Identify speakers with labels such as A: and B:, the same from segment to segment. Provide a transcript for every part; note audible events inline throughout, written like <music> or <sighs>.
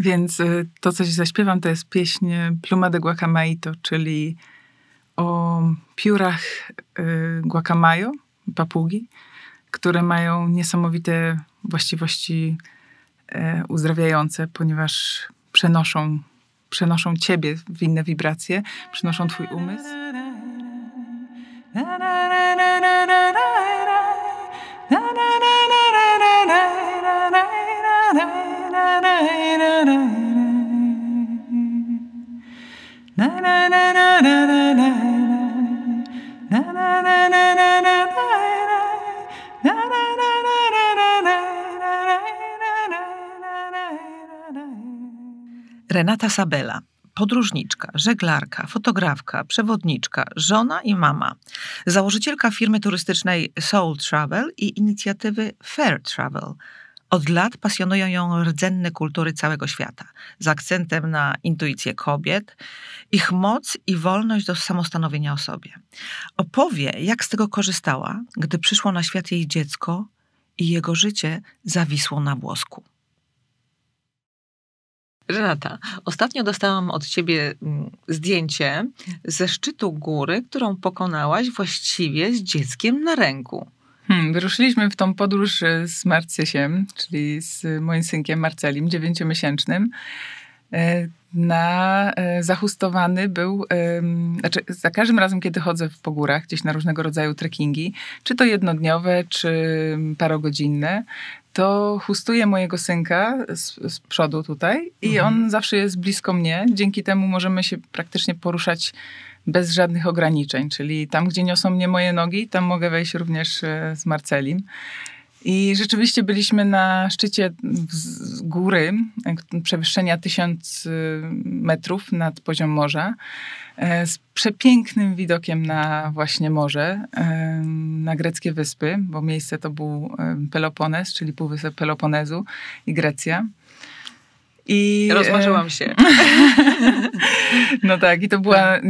A: Więc y, to, co ci zaśpiewam, to jest pieśń Pluma de Guacamaito, czyli o piórach y, guacamayo, papugi, które mają niesamowite właściwości e, uzdrawiające, ponieważ przenoszą, przenoszą ciebie w inne wibracje, przenoszą twój umysł.
B: Renata Sabela, podróżniczka, żeglarka, fotografka, przewodniczka, żona i mama, założycielka firmy turystycznej Soul Travel i inicjatywy Fair Travel. Od lat pasjonują ją rdzenne kultury całego świata, z akcentem na intuicję kobiet, ich moc i wolność do samostanowienia o sobie. Opowie, jak z tego korzystała, gdy przyszło na świat jej dziecko i jego życie zawisło na włosku. Renata, ostatnio dostałam od ciebie mm, zdjęcie ze szczytu góry, którą pokonałaś właściwie z dzieckiem na ręku.
A: Hmm, wyruszyliśmy w tą podróż e, z Marcysiem, czyli z moim synkiem Marcelim, dziewięciomiesięcznym. E, na e, zachustowany był, znaczy za każdym razem, kiedy chodzę po górach, gdzieś na różnego rodzaju trekkingi, czy to jednodniowe, czy parogodzinne, to chustuję mojego synka z, z przodu tutaj i mhm. on zawsze jest blisko mnie. Dzięki temu możemy się praktycznie poruszać bez żadnych ograniczeń, czyli tam, gdzie niosą mnie moje nogi, tam mogę wejść również e, z Marcelim. I rzeczywiście byliśmy na szczycie góry, e, przewyższenia 1000 e, metrów nad poziom morza, z przepięknym widokiem na właśnie morze, na greckie wyspy, bo miejsce to był Pelopones, czyli półwysep Peloponezu i Grecja.
B: I, Rozmarzyłam się. <laughs>
A: no tak, i to była tak.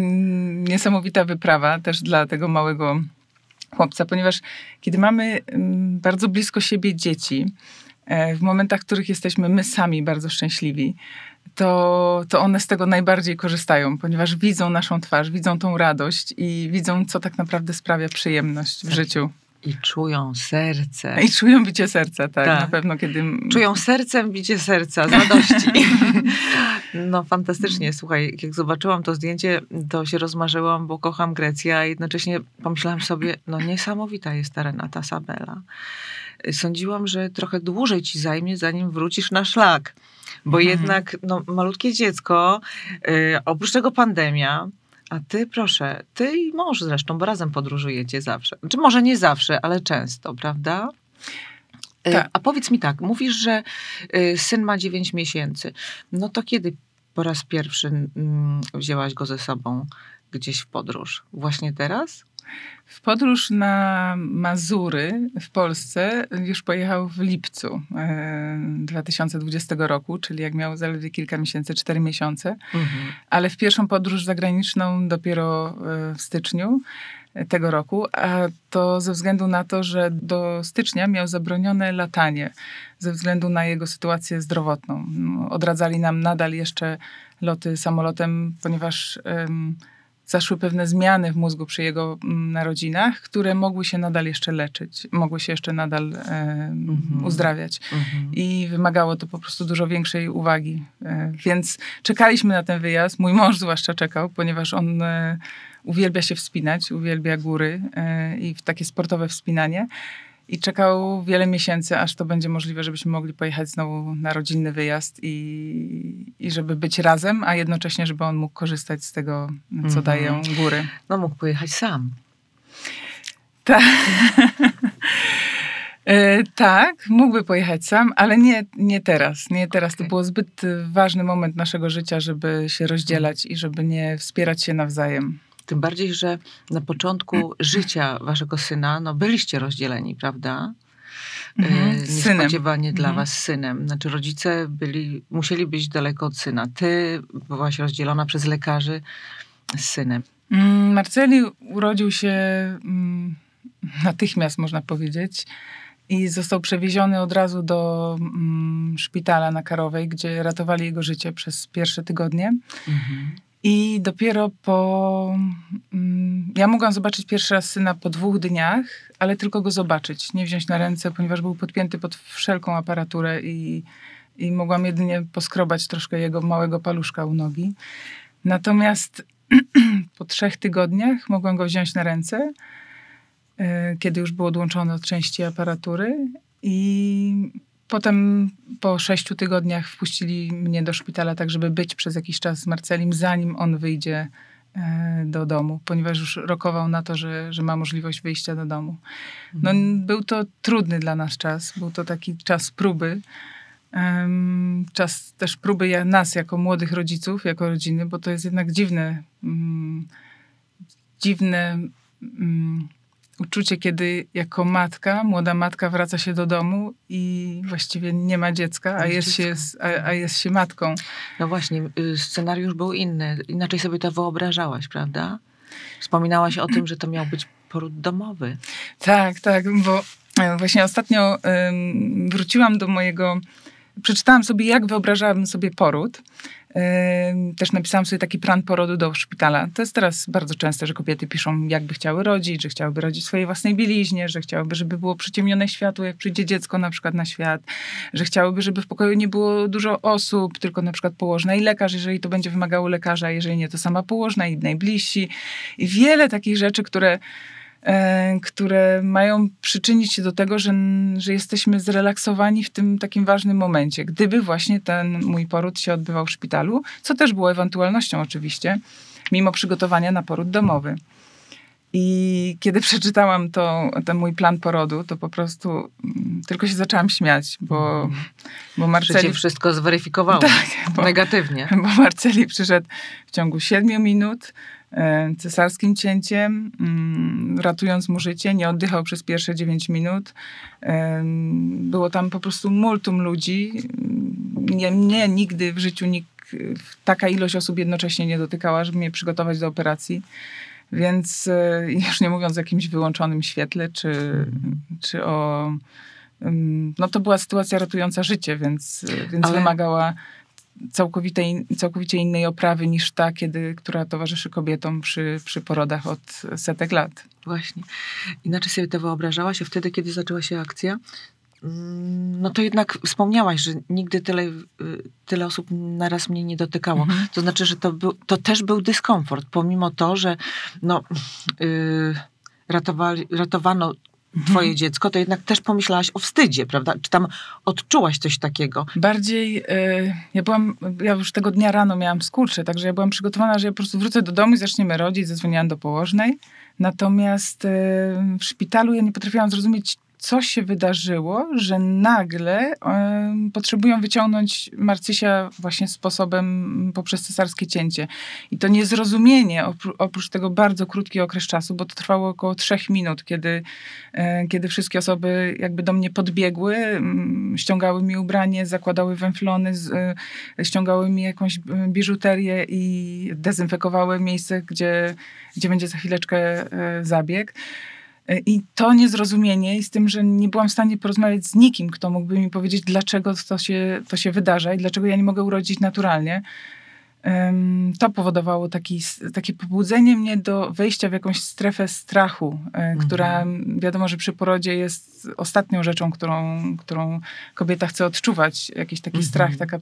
A: niesamowita wyprawa też dla tego małego chłopca, ponieważ kiedy mamy bardzo blisko siebie dzieci, e, w momentach, w których jesteśmy my sami bardzo szczęśliwi, to, to one z tego najbardziej korzystają, ponieważ widzą naszą twarz, widzą tą radość i widzą, co tak naprawdę sprawia przyjemność w tak. życiu.
B: I czują serce.
A: I czują bicie serca, tak, tak. na pewno kiedy...
B: Czują sercem bicie serca, z radości. <laughs> no fantastycznie, słuchaj, jak zobaczyłam to zdjęcie, to się rozmarzyłam, bo kocham Grecję, a jednocześnie pomyślałam sobie, no niesamowita jest ta Renata Sabela. Sądziłam, że trochę dłużej ci zajmie, zanim wrócisz na szlak. Bo mhm. jednak no, malutkie dziecko, yy, oprócz tego pandemia, a ty, proszę, ty i mąż zresztą, bo razem podróżujecie zawsze. Czy może nie zawsze, ale często, prawda? Y, tak. A powiedz mi tak, mówisz, że y, syn ma 9 miesięcy. No to kiedy po raz pierwszy mm, wzięłaś go ze sobą gdzieś w podróż? Właśnie teraz?
A: W podróż na Mazury w Polsce już pojechał w lipcu 2020 e, roku, czyli jak miał zaledwie kilka miesięcy, cztery miesiące. Mhm. Ale w pierwszą podróż zagraniczną dopiero e, w styczniu tego roku, a to ze względu na to, że do stycznia miał zabronione latanie ze względu na jego sytuację zdrowotną. Odradzali nam nadal jeszcze loty samolotem, ponieważ um, zaszły pewne zmiany w mózgu przy jego mm, narodzinach, które mogły się nadal jeszcze leczyć, mogły się jeszcze nadal e, mm-hmm. uzdrawiać. Mm-hmm. I wymagało to po prostu dużo większej uwagi. E, więc czekaliśmy na ten wyjazd. Mój mąż zwłaszcza czekał, ponieważ on e, uwielbia się wspinać, uwielbia góry e, i takie sportowe wspinanie i czekał wiele miesięcy, aż to będzie możliwe, żebyśmy mogli pojechać znowu na rodzinny wyjazd i, i żeby być razem, a jednocześnie, żeby on mógł korzystać z tego, co mhm. dają góry.
B: No mógł pojechać sam.
A: Tak. <laughs> E, tak, mógłby pojechać sam, ale nie, nie teraz. Nie teraz. Okay. To był zbyt ważny moment naszego życia, żeby się rozdzielać i żeby nie wspierać się nawzajem.
B: Tym bardziej, że na początku życia waszego syna, no byliście rozdzieleni, prawda? Mhm, e, Niespodziewanie synem. dla mhm. was synem. Znaczy rodzice byli, musieli być daleko od syna. Ty byłaś rozdzielona przez lekarzy z synem.
A: Mm, Marceli urodził się mm, natychmiast, można powiedzieć. i został przewieziony od razu do mm, szpitala na Karowej, gdzie ratowali jego życie przez pierwsze tygodnie. Mhm. I dopiero po. Mm, ja mogłam zobaczyć pierwszy raz syna po dwóch dniach, ale tylko go zobaczyć, nie wziąć na ręce, ponieważ był podpięty pod wszelką aparaturę i, i mogłam jedynie poskrobać troszkę jego małego paluszka u nogi. Natomiast <clears throat> po trzech tygodniach mogłam go wziąć na ręce, e, kiedy już był odłączony od części aparatury i Potem po sześciu tygodniach wpuścili mnie do szpitala, tak żeby być przez jakiś czas z Marcelim, zanim on wyjdzie e, do domu, ponieważ już rokował na to, że, że ma możliwość wyjścia do domu. No, mhm. był to trudny dla nas czas, był to taki czas próby. czas też próby nas jako młodych rodziców, jako rodziny, bo to jest jednak dziwne, mm, dziwne mm, uczucie, kiedy jako matka, młoda matka wraca się do domu i właściwie nie ma dziecka, a jest, się, a, a, jest się matką.
B: No właśnie, y, scenariusz był inny. Inaczej sobie to wyobrażałaś, prawda? Wspominałaś o tym, że to miał być poród domowy.
A: Tak, tak, bo e, właśnie ostatnio wróciłam do mojego przeczytałam sobie, jak wyobrażałabym sobie poród. Też napisałam sobie taki plan porodu do szpitala. To jest teraz bardzo częste, że kobiety piszą, jakby chciały rodzić, że chciałyby rodzić swojej własnej bieliźnie, że chciałyby, żeby było przyciemnione światło, jak przyjdzie dziecko na przykład na świat, że chciałyby, żeby w pokoju nie było dużo osób, tylko na przykład położna i lekarz, jeżeli to będzie wymagało lekarza, jeżeli nie, to sama położna i najbliżsi. I wiele takich rzeczy, które które mają przyczynić się do tego, że, że jesteśmy zrelaksowani w tym takim ważnym momencie. Gdyby właśnie ten mój poród się odbywał w szpitalu, co też było ewentualnością oczywiście, mimo przygotowania na poród domowy. I kiedy <laughs> przeczytałam to, ten mój plan porodu, to po prostu mm, tylko się zaczęłam śmiać, bo,
B: mhm. bo Marceli... wszystko zweryfikowało <laughs> tak, bo, negatywnie.
A: Bo Marceli przyszedł w ciągu siedmiu minut, E, cesarskim cięciem, mm, ratując mu życie. Nie oddychał przez pierwsze 9 minut. E, było tam po prostu multum ludzi. Nie, mnie nigdy w życiu nikt, taka ilość osób jednocześnie nie dotykała, żeby mnie przygotować do operacji. Więc e, już nie mówiąc o jakimś wyłączonym świetle, czy, czy o. No to była sytuacja ratująca życie, więc, więc Ale... wymagała całkowitej, całkowicie innej oprawy niż ta, kiedy, która towarzyszy kobietom przy, przy porodach od setek lat.
B: Właśnie. Inaczej sobie to wyobrażałaś, a wtedy, kiedy zaczęła się akcja, mm, no to jednak wspomniałaś, że nigdy tyle, y, tyle osób naraz mnie nie dotykało. Mhm. To znaczy, że to, był, to też był dyskomfort, pomimo to, że no, yy, ratowali, ratowano twoje mhm. dziecko, to jednak też pomyślałaś o wstydzie, prawda? Czy tam odczułaś coś takiego?
A: Bardziej, y, ja byłam, ja już tego dnia rano miałam skurcze, także ja byłam przygotowana, że ja po prostu wrócę do domu i zaczniemy rodzić, zadzwoniłam do położnej. Natomiast y, w szpitalu ja nie potrafiłam zrozumieć, co się wydarzyło, że nagle potrzebują wyciągnąć Marcysia właśnie sposobem poprzez cesarskie cięcie. I to niezrozumienie, oprócz tego bardzo krótki okres czasu, bo to trwało około trzech minut, kiedy, e, kiedy wszystkie osoby jakby do mnie podbiegły, ściągały mi ubranie, zakładały węflony, e, ściągały mi jakąś e, biżuterię i dezynfekowały miejsce, gdzie, gdzie będzie za chwileczkę zabieg. I to niezrozumienie i z tym, że nie byłam w stanie porozmawiać z nikim, kto mógłby mi powiedzieć, dlaczego to się, to się wydarza i dlaczego ja nie mogę urodzić naturalnie. To powodowało taki, takie pobudzenie mnie do wejścia w jakąś strefę strachu, e, mhm. która wiadomo, że przy porodzie jest ostatnią rzeczą, którą, którą kobieta chce odczuwać. Jakiś taki mhm. strach, takie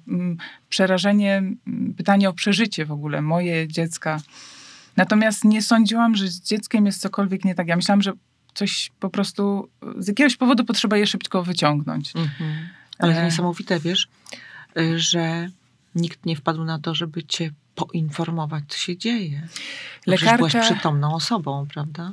A: przerażenie, pytanie o przeżycie w ogóle, moje dziecka. Natomiast nie sądziłam, że z dzieckiem jest cokolwiek nie tak. Ja myślałam, że coś po prostu z jakiegoś powodu potrzeba je szybko wyciągnąć. Mhm.
B: Ale to e. niesamowite, wiesz, y, że nikt nie wpadł na to, żeby cię poinformować, co się dzieje. Lekarka... byłaś przytomną osobą, prawda?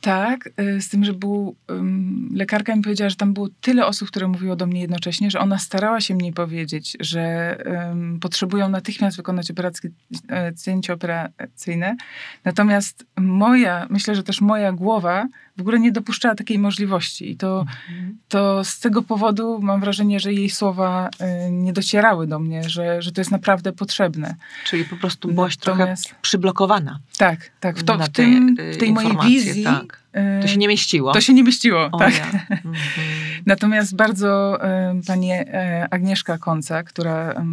A: Tak, y, z tym, że był, um, lekarka mi powiedziała, że tam było tyle osób, które mówiło do mnie jednocześnie, że ona starała się mnie powiedzieć, że um, potrzebują natychmiast wykonać operacje, e, cięcie operacyjne. Natomiast moja, myślę, że też moja głowa w ogóle nie dopuszczała takiej możliwości. I to, mhm. to z tego powodu mam wrażenie, że jej słowa y, nie docierały do mnie, że, że to jest naprawdę potrzebne.
B: Czyli po prostu byłaś Natomiast, trochę przyblokowana.
A: Tak, tak. W, to, w, tym, w tej mojej wizji. Tak.
B: To się nie mieściło.
A: To się nie mieściło, o, tak. Ja. Mhm. <laughs> Natomiast bardzo e, pani e, Agnieszka Konca, która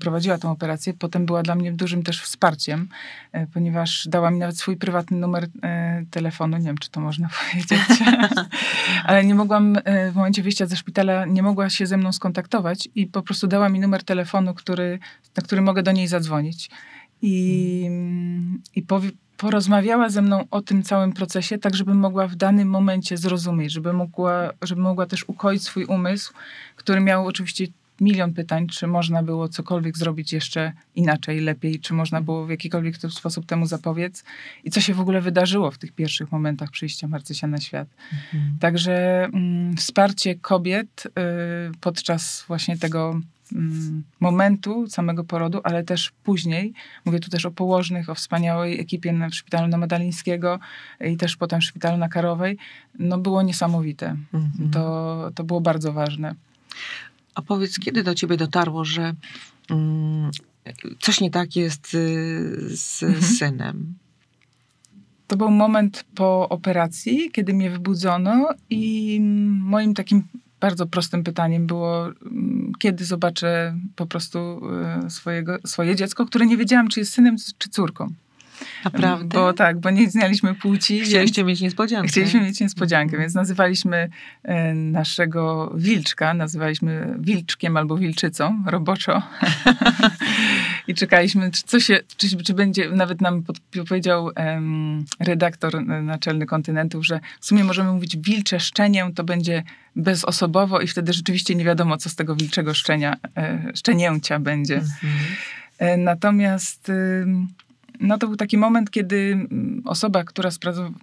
A: prowadziła tę operację, potem była dla mnie dużym też wsparciem, e, ponieważ dała mi nawet swój prywatny numer telefonu. Nie wiem, czy to można <laughs> powiedzieć, <laughs> ale nie mogłam w momencie wyjścia ze szpitala, nie mogła się ze mną skontaktować i po prostu dała mi numer telefonu, który, na który mogę do niej zadzwonić. I, mm, i powie, porozmawiała ze mną o tym całym procesie, tak żebym mogła w danym momencie zrozumieć, żeby mogła, żeby mogła też ukoić swój umysł, który miał oczywiście milion pytań, czy można było cokolwiek zrobić jeszcze inaczej, lepiej, czy można było w jakikolwiek sposób temu zapobiec i co się w ogóle wydarzyło w tych pierwszych momentach przyjścia Marcysia na świat. Mhm. Także mm, wsparcie kobiet y, podczas właśnie tego momentu samego porodu, ale też później. Mówię tu też o położnych, o wspaniałej ekipie w szpitalu na Madalińskiego i też potem w szpitalu na Karowej. No było niesamowite. Mhm. To, to było bardzo ważne.
B: A powiedz, kiedy do ciebie dotarło, że mm, coś nie tak jest y, z mhm. synem?
A: To był moment po operacji, kiedy mnie wybudzono i moim takim bardzo prostym pytaniem było, mm, kiedy zobaczę po prostu e, swojego, swoje dziecko, które nie wiedziałam, czy jest synem, czy córką.
B: Naprawdę?
A: Bo tak, bo nie znaliśmy płci.
B: Chcieliście mieć niespodziankę.
A: Chcieliśmy mieć niespodziankę, więc nazywaliśmy e, naszego wilczka, nazywaliśmy wilczkiem albo wilczycą, roboczo. <laughs> I czekaliśmy, czy, co się, czy, czy będzie, nawet nam powiedział um, redaktor naczelny kontynentów, że w sumie możemy mówić wilcze szczenię, to będzie bezosobowo i wtedy rzeczywiście nie wiadomo, co z tego wilczego szczenia, e, szczenięcia będzie. Mhm. E, natomiast no to był taki moment, kiedy mm, osoba, która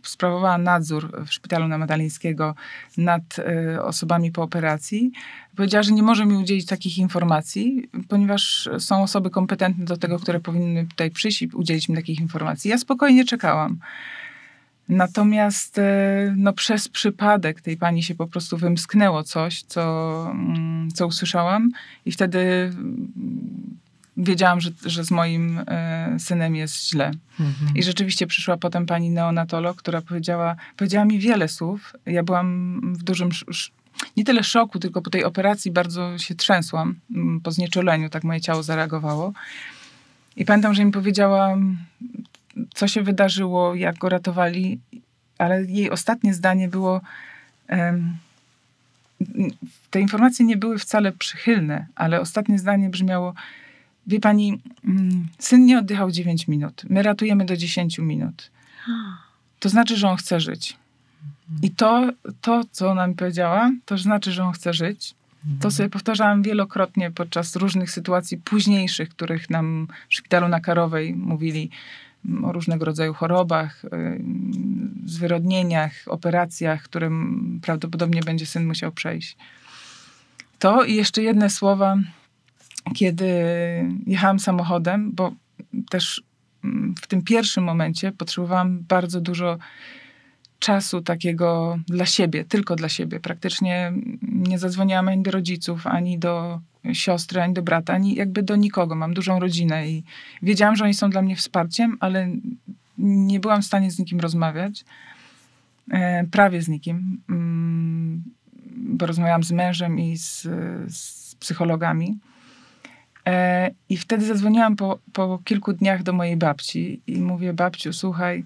A: sprawowała nadzór w szpitalu na Madalińskiego nad y, osobami po operacji, powiedziała, że nie może mi udzielić takich informacji, ponieważ są osoby kompetentne do tego, które powinny tutaj przyjść i udzielić mi takich informacji. Ja spokojnie czekałam. Natomiast y, no, przez przypadek tej pani się po prostu wymsknęło coś, co, mm, co usłyszałam, i wtedy wiedziałam, że, że z moim e, synem jest źle. Mhm. I rzeczywiście przyszła potem pani neonatolog, która powiedziała, powiedziała mi wiele słów. Ja byłam w dużym, nie tyle szoku, tylko po tej operacji bardzo się trzęsłam. Po znieczuleniu tak moje ciało zareagowało. I pamiętam, że mi powiedziała, co się wydarzyło, jak go ratowali, ale jej ostatnie zdanie było... Um, te informacje nie były wcale przychylne, ale ostatnie zdanie brzmiało: Wie pani, mm, syn nie oddychał 9 minut. My ratujemy do 10 minut. To znaczy, że on chce żyć. I to, to co ona mi powiedziała, to znaczy, że on chce żyć. To sobie powtarzałam wielokrotnie podczas różnych sytuacji późniejszych, których nam w szpitalu na Karowej mówili o różnego rodzaju chorobach, y, zwyrodnieniach, operacjach, którym prawdopodobnie będzie syn musiał przejść. To i jeszcze jedne słowa kiedy jechałam samochodem, bo też mm, w tym pierwszym momencie potrzebowałam bardzo dużo czasu takiego dla siebie, tylko dla siebie. Praktycznie nie zadzwoniłam ani do rodziców, ani do siostry, ani do brata, ani jakby do nikogo. Mam dużą rodzinę i wiedziałam, że oni są dla mnie wsparciem, ale nie byłam w stanie z nikim rozmawiać. E, prawie z nikim, mm, bo rozmawiałam z mężem i z, z psychologami. E, I wtedy zadzwoniłam po, po kilku dniach do mojej babci i mówię, babciu, słuchaj,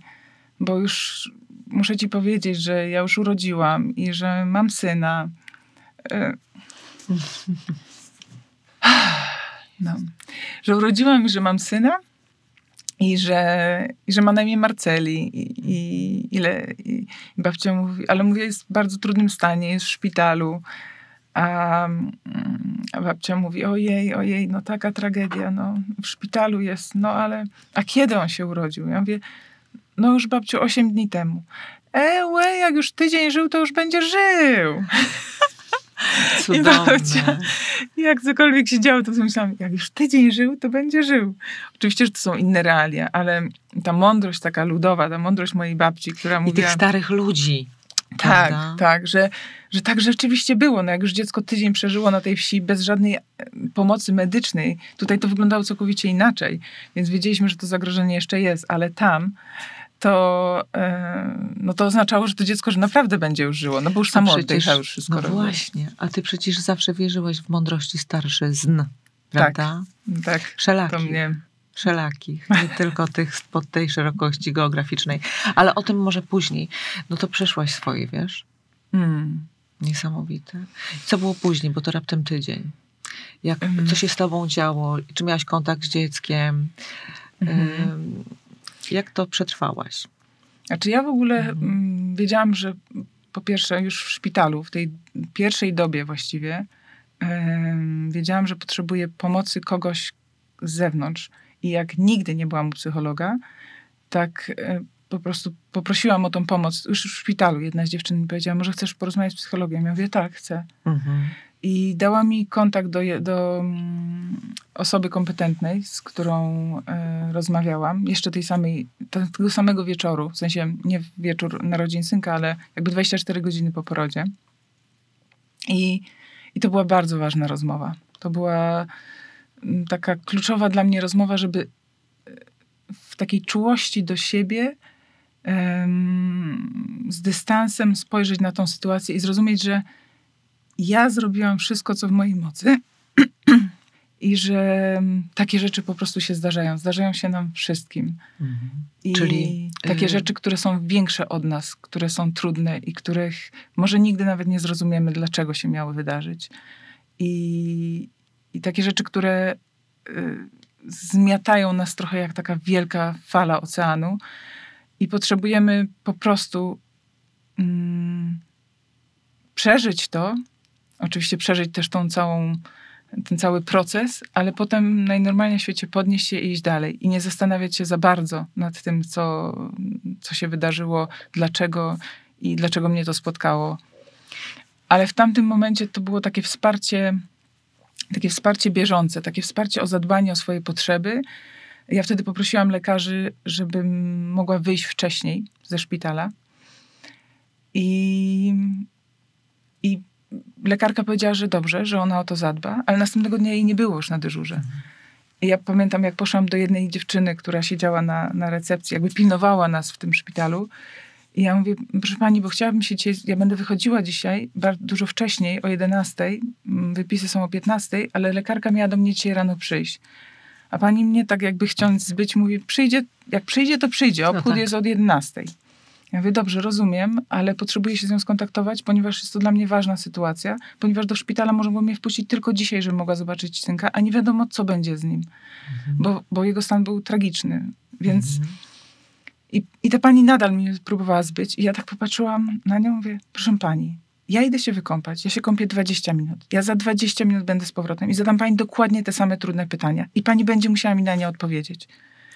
A: bo już muszę ci powiedzieć, że ja już urodziłam i że mam syna. E, <sighs> no. Że urodziłam i że mam syna i że, i że ma na imię Marceli. I, i, ile, i babcia mówi, ale mówię, jest w bardzo trudnym stanie, jest w szpitalu. A, mm, babcia mówi, ojej, ojej, no taka tragedia, no w szpitalu jest, no ale, a kiedy on się urodził? Ja mówię, no już babciu, osiem dni temu. Ełe, jak już tydzień żył, to już będzie żył.
B: Cudowne. <laughs> I babcia,
A: jak cokolwiek się działo, to myślałam, jak już tydzień żył, to będzie żył. Oczywiście, że to są inne realia, ale ta mądrość taka ludowa, ta mądrość mojej babci, która mówiła...
B: I tych starych ludzi.
A: Tak, Prawda? tak, że, że tak rzeczywiście było. No jak już dziecko tydzień przeżyło na tej wsi bez żadnej e, pomocy medycznej, tutaj to wyglądało całkowicie inaczej, więc wiedzieliśmy, że to zagrożenie jeszcze jest, ale tam to, e, no to oznaczało, że to dziecko że naprawdę będzie już żyło, no bo już samo oddycha, już wszystko
B: No
A: robi.
B: właśnie, a ty przecież zawsze wierzyłaś w mądrości starszyzn, prawda?
A: Tak,
B: Wszelakich.
A: to mnie...
B: Wszelakich, nie tylko tych spod tej szerokości geograficznej. Ale o tym może później. No to przeszłaś swoje, wiesz?
A: Mm.
B: Niesamowite. Co było później, bo to raptem tydzień. Jak,
A: Mhm.
B: Co się z tobą działo? Czy miałaś kontakt z dzieckiem? Ym, Jak to przetrwałaś?
A: Znaczy ja w ogóle
B: Mhm.
A: mm, wiedziałam, że po pierwsze już w szpitalu, w tej pierwszej dobie właściwie, wiedziałam, że potrzebuję pomocy kogoś z zewnątrz. I jak nigdy nie byłam u psychologa, tak e, po prostu poprosiłam o tą pomoc już w szpitalu. Jedna z dziewczyn mi powiedziała, może chcesz porozmawiać z psychologiem? Ja mówię, tak, chcę. I dała mi kontakt do, do mm, osoby kompetentnej, z którą e, rozmawiałam, jeszcze tej samej, te- tego samego wieczoru, w sensie nie wieczór narodzin synka, ale jakby 24 godziny po porodzie. I, I to była bardzo ważna rozmowa. To była taka kluczowa dla mnie rozmowa, żeby e, w takiej czułości do siebie, z dystansem spojrzeć na tą sytuację i zrozumieć, że ja zrobiłam wszystko, co w mojej mocy <clears throat> i że takie rzeczy po prostu się zdarzają. Zdarzają się nam wszystkim. I
B: Czyli,
A: takie
B: y-
A: rzeczy, które są większe od nas, które są trudne i których może nigdy nawet nie zrozumiemy, dlaczego się miały wydarzyć. I, i takie rzeczy, które y, zmiatają nas trochę jak taka wielka fala oceanu. I potrzebujemy po prostu mm, przeżyć to, oczywiście przeżyć też tą całą, ten cały proces, ale potem najnormalniej w świecie podnieść się i iść dalej. I nie zastanawiać się za bardzo nad tym, co, co się wydarzyło, dlaczego i dlaczego mnie to spotkało. Ale w tamtym momencie to było takie wsparcie, takie wsparcie bieżące, takie wsparcie o zadbanie o swoje potrzeby. Ja wtedy poprosiłam lekarzy, żebym mogła wyjść wcześniej ze szpitala. I, I lekarka powiedziała, że dobrze, że ona o to zadba, ale następnego dnia jej nie było już na dyżurze. I ja pamiętam, jak poszłam do jednej dziewczyny, która siedziała na, na recepcji, jakby pilnowała nas w tym szpitalu. I ja mówię, proszę pani, bo chciałabym się dzisiaj, ja będę wychodziła dzisiaj bardzo dużo wcześniej, o 11, mm, wypisy są o 15, ale lekarka miała do mnie dzisiaj rano przyjść. A pani mnie tak jakby chciąc zbyć, mówi, przyjdzie, jak przyjdzie, to przyjdzie,
B: No <laughs>
A: obchód
B: tak.
A: jest od 11. Ja mówię, dobrze, rozumiem, ale potrzebuję się z nią skontaktować, ponieważ jest to dla mnie ważna sytuacja, ponieważ do szpitala mogą mnie wpuścić tylko dzisiaj, żebym mogła zobaczyć synka, a nie wiadomo, co będzie z nim, bo, bo jego stan był tragiczny. Więc
B: Mhm.
A: I, I ta pani nadal mnie próbowała zbyć. I ja tak popatrzyłam na nią, mówię, proszę pani, ja idę się wykąpać, ja się kąpię 20 minut. Ja za 20 minut będę z powrotem i zadam pani dokładnie te same trudne pytania. I pani będzie musiała mi na nie odpowiedzieć.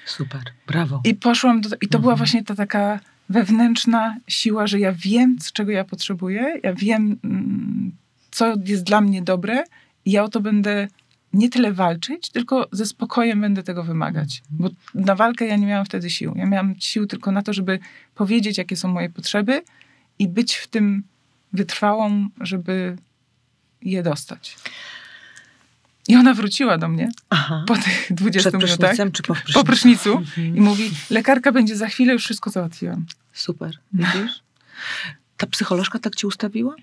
B: Super, brawo.
A: I poszłam, do, i to była
B: Mhm.
A: właśnie ta taka wewnętrzna siła, że ja wiem, czego ja potrzebuję, ja wiem, mm, co jest dla mnie dobre i ja o to będę nie tyle walczyć, tylko ze spokojem będę tego wymagać. Bo na walkę ja nie miałam wtedy sił. Ja miałam sił tylko na to, żeby powiedzieć, jakie są moje potrzeby i być w tym wytrwałą, żeby je dostać. I ona wróciła do mnie
B: Aha.
A: po tych 20
B: Przed
A: minutach.
B: czy po prysznicu?
A: Po prysznicu
B: Mhm.
A: i mówi, lekarka będzie za chwilę, już wszystko załatwiłam.
B: Super, widzisz? Ta psycholożka tak cię ustawiła?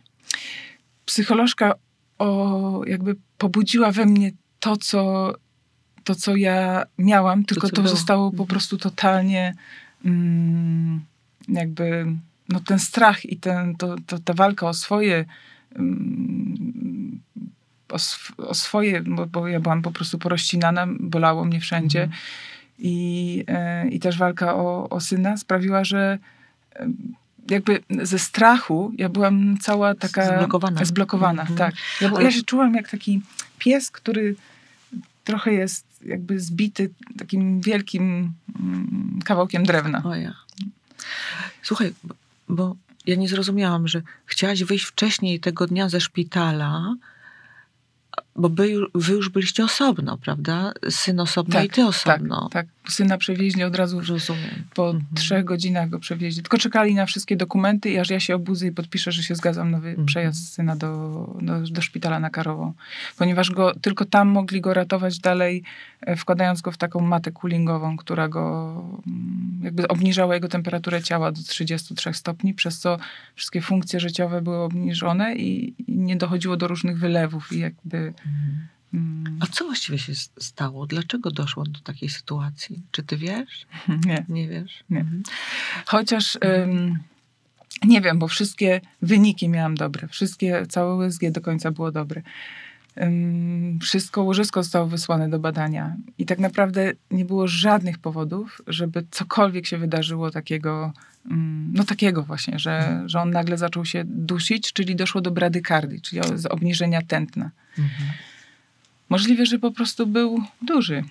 A: Psycholożka o, jakby pobudziła we mnie to, co, to, co ja miałam, tylko to,
B: było.
A: zostało po
B: Mhm.
A: prostu totalnie mm, jakby no, ten strach i ten, to, to, ta walka o swoje mm, o, sw- o swoje, bo, bo ja byłam po prostu porościnana, bolało mnie wszędzie.
B: Mhm.
A: I, e, I też walka o, o syna sprawiła, że jakby ze strachu ja byłam cała taka
B: Zblokowana.
A: zblokowana
B: Mhm.
A: tak. Ja,
B: Ale-
A: ja się czułam jak taki pies, który trochę jest jakby zbity takim wielkim mm, kawałkiem drewna.
B: O ja. Słuchaj, bo- ja nie zrozumiałam, że chciałaś wyjść wcześniej tego dnia ze szpitala, bo wy, wy już byliście osobno, prawda? Syn osobno
A: Tak,
B: i ty osobno.
A: Tak, tak. Syna przewieźli od razu
B: Rozumiem.
A: po
B: Mhm.
A: trzech godzinach go przewieźli. Tylko czekali na wszystkie dokumenty i aż ja się obudzę i podpiszę, że się zgadzam na
B: Mhm.
A: przejazd syna do, do, do szpitala na Karową. Ponieważ go, tylko tam mogli go ratować dalej, e, wkładając go w taką matę coolingową, która go mm, jakby obniżała jego temperaturę ciała do 33 stopni, przez co wszystkie funkcje życiowe były obniżone i, i nie dochodziło do różnych wylewów i jakby...
B: Mhm.
A: Mm,
B: A co właściwie się stało? Dlaczego doszło do takiej sytuacji? Czy ty wiesz? <laughs>
A: nie.
B: Nie wiesz?
A: Nie.
B: Mhm.
A: Chociaż ym, nie wiem, bo wszystkie wyniki miałam dobre. Wszystkie, całe USG do końca było dobre. Ym, wszystko łożysko zostało wysłane do badania. I tak naprawdę nie było żadnych powodów, żeby cokolwiek się wydarzyło takiego, ym, no takiego właśnie, że, że on nagle zaczął się dusić, czyli doszło do bradykardii, czyli obniżenia tętna.
B: Mhm.
A: Możliwe, że po prostu był duży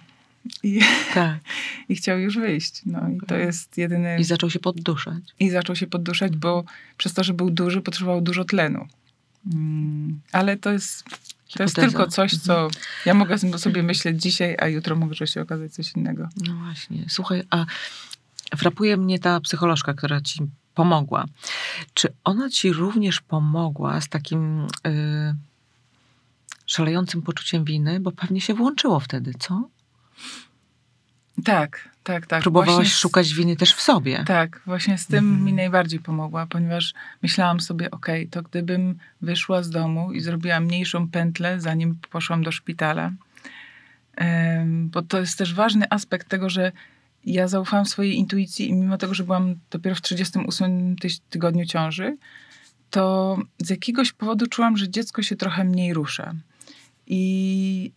A: i,
B: Tak. <laughs>
A: i chciał już wyjść. No i to jest jedyny...
B: I zaczął się podduszać.
A: i zaczął się podduszać, bo przez to, że był duży, potrzebował dużo tlenu. Mm, ale to jest, to jest tylko coś, co ja mogę sobie myśleć dzisiaj, a jutro może się okazać coś innego.
B: No właśnie. Słuchaj, a frapuje mnie ta psycholożka, która ci pomogła. Czy ona ci również pomogła z takim y, szalejącym poczuciem winy? Bo pewnie się włączyło wtedy, co?
A: Tak, tak, tak.
B: Próbowałaś
A: z-
B: szukać winy też w sobie.
A: Tak, właśnie z tym
B: Mhm.
A: mi najbardziej pomogła, ponieważ myślałam sobie, okej, to gdybym wyszła z domu i zrobiła mniejszą pętlę, zanim poszłam do szpitala, bo to jest też ważny aspekt tego, że ja zaufałam swojej intuicji i mimo tego, że byłam dopiero w 38 tyś- tygodniu ciąży, to z jakiegoś powodu czułam, że dziecko się trochę mniej rusza. I,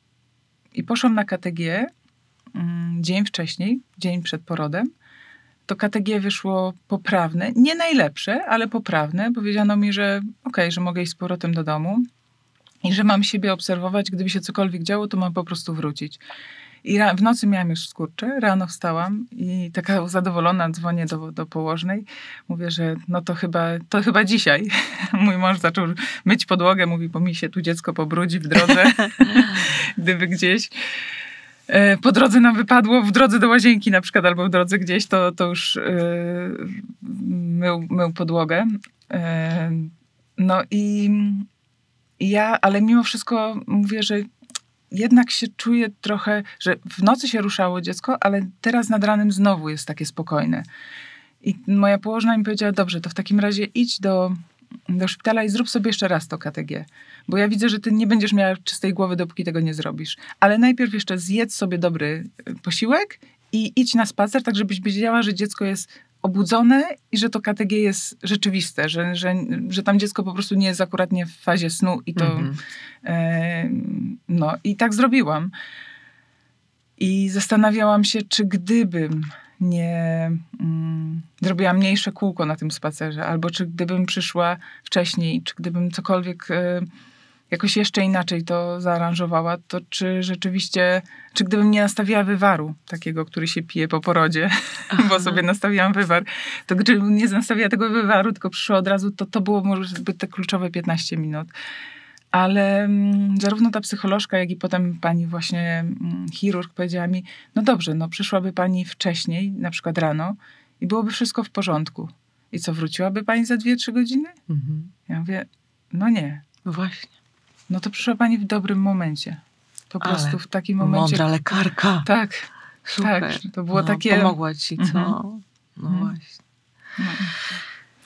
A: i poszłam na KTG mm, dzień wcześniej, dzień przed porodem. To KTG wyszło poprawne, nie najlepsze, ale poprawne. Powiedziano mi, że okej, że mogę iść z powrotem do domu i że mam siebie obserwować. Gdyby się cokolwiek działo, to mam po prostu wrócić. I w nocy miałam już skurcze, rano wstałam i taka <laughs> zadowolona dzwonię do, do położnej. Mówię, że no to chyba, to chyba dzisiaj. <laughs> Mój mąż zaczął myć podłogę, mówi, bo mi się tu dziecko pobrudzi w drodze, <laughs> gdyby gdzieś e, po drodze nam wypadło, w drodze do łazienki na przykład, albo w drodze gdzieś, to, to już e, mył, mył podłogę. E, No i, i ja, ale mimo wszystko mówię, że jednak się czuję trochę, że w nocy się ruszało dziecko, ale teraz nad ranem znowu jest takie spokojne. I moja położna mi powiedziała, dobrze, to w takim razie idź do, do szpitala i zrób sobie jeszcze raz to KTG. Bo ja widzę, że ty nie będziesz miała czystej głowy, dopóki tego nie zrobisz. Ale najpierw jeszcze zjedz sobie dobry y, posiłek i idź na spacer, tak żebyś wiedziała, że dziecko jest obudzone i że to KTG jest rzeczywiste, że, że, że tam dziecko po prostu nie jest akurat nie w fazie snu i to...
B: Mhm.
A: E, No i tak zrobiłam. I zastanawiałam się, czy gdybym nie mm, zrobiła mniejsze kółko na tym spacerze, albo czy gdybym przyszła wcześniej, czy gdybym cokolwiek e, jakoś jeszcze inaczej to zaaranżowała, to czy rzeczywiście, czy gdybym nie nastawiła wywaru takiego, który się pije po porodzie, <laughs> bo sobie nastawiłam wywar, to gdybym nie nastawiła tego wywaru, tylko przyszła od razu, to to było może zbyt te kluczowe 15 minut. Ale mm, zarówno ta psycholożka, jak i potem pani właśnie mm, chirurg powiedziała mi, no dobrze, no przyszłaby pani wcześniej, na przykład rano i byłoby wszystko w porządku. I co, wróciłaby pani za 2-3 godziny?
B: Mhm.
A: Ja mówię, no nie.
B: No właśnie.
A: No to przyszła pani w dobrym momencie. Po
B: Ale
A: prostu w takim momencie.
B: Mądra lekarka.
A: Tak,
B: Super.
A: tak. To było
B: no,
A: takie.
B: Pomogła ci, co?
A: Mhm.
B: No
A: Mhm.
B: właśnie.
A: No.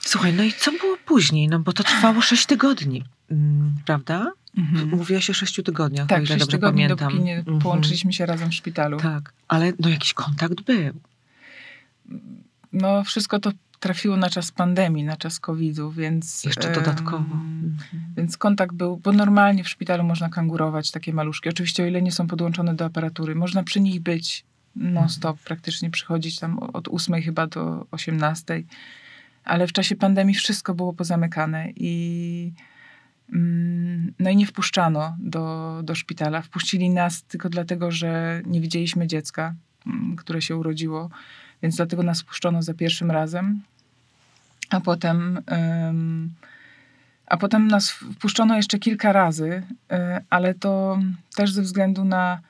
B: Słuchaj, no i co było później? No bo to trwało sześć tygodni, mm, prawda?
A: Mhm.
B: Mówiłaś o sześciu tygodniach, o
A: Tak,
B: ile
A: sześć
B: dobrze
A: tygodni,
B: pamiętam.
A: dopóki nie
B: Mhm.
A: połączyliśmy się razem w szpitalu.
B: Tak, ale no jakiś kontakt był.
A: No wszystko to trafiło na czas pandemii, na czas COVID-u, więc...
B: Jeszcze dodatkowo.
A: Więc kontakt był, bo normalnie w szpitalu można kangurować takie maluszki. Oczywiście o ile nie są podłączone do aparatury. Można przy nich być non-stop, praktycznie przychodzić tam od 8 chyba do 18. Ale w czasie pandemii wszystko było pozamykane i mm, no i nie wpuszczano do, do szpitala. Wpuścili nas tylko dlatego, że nie widzieliśmy dziecka, mm, które się urodziło, więc dlatego nas wpuszczono za pierwszym razem. A potem, em, a potem nas wpuszczono jeszcze kilka razy, e, ale to też ze względu na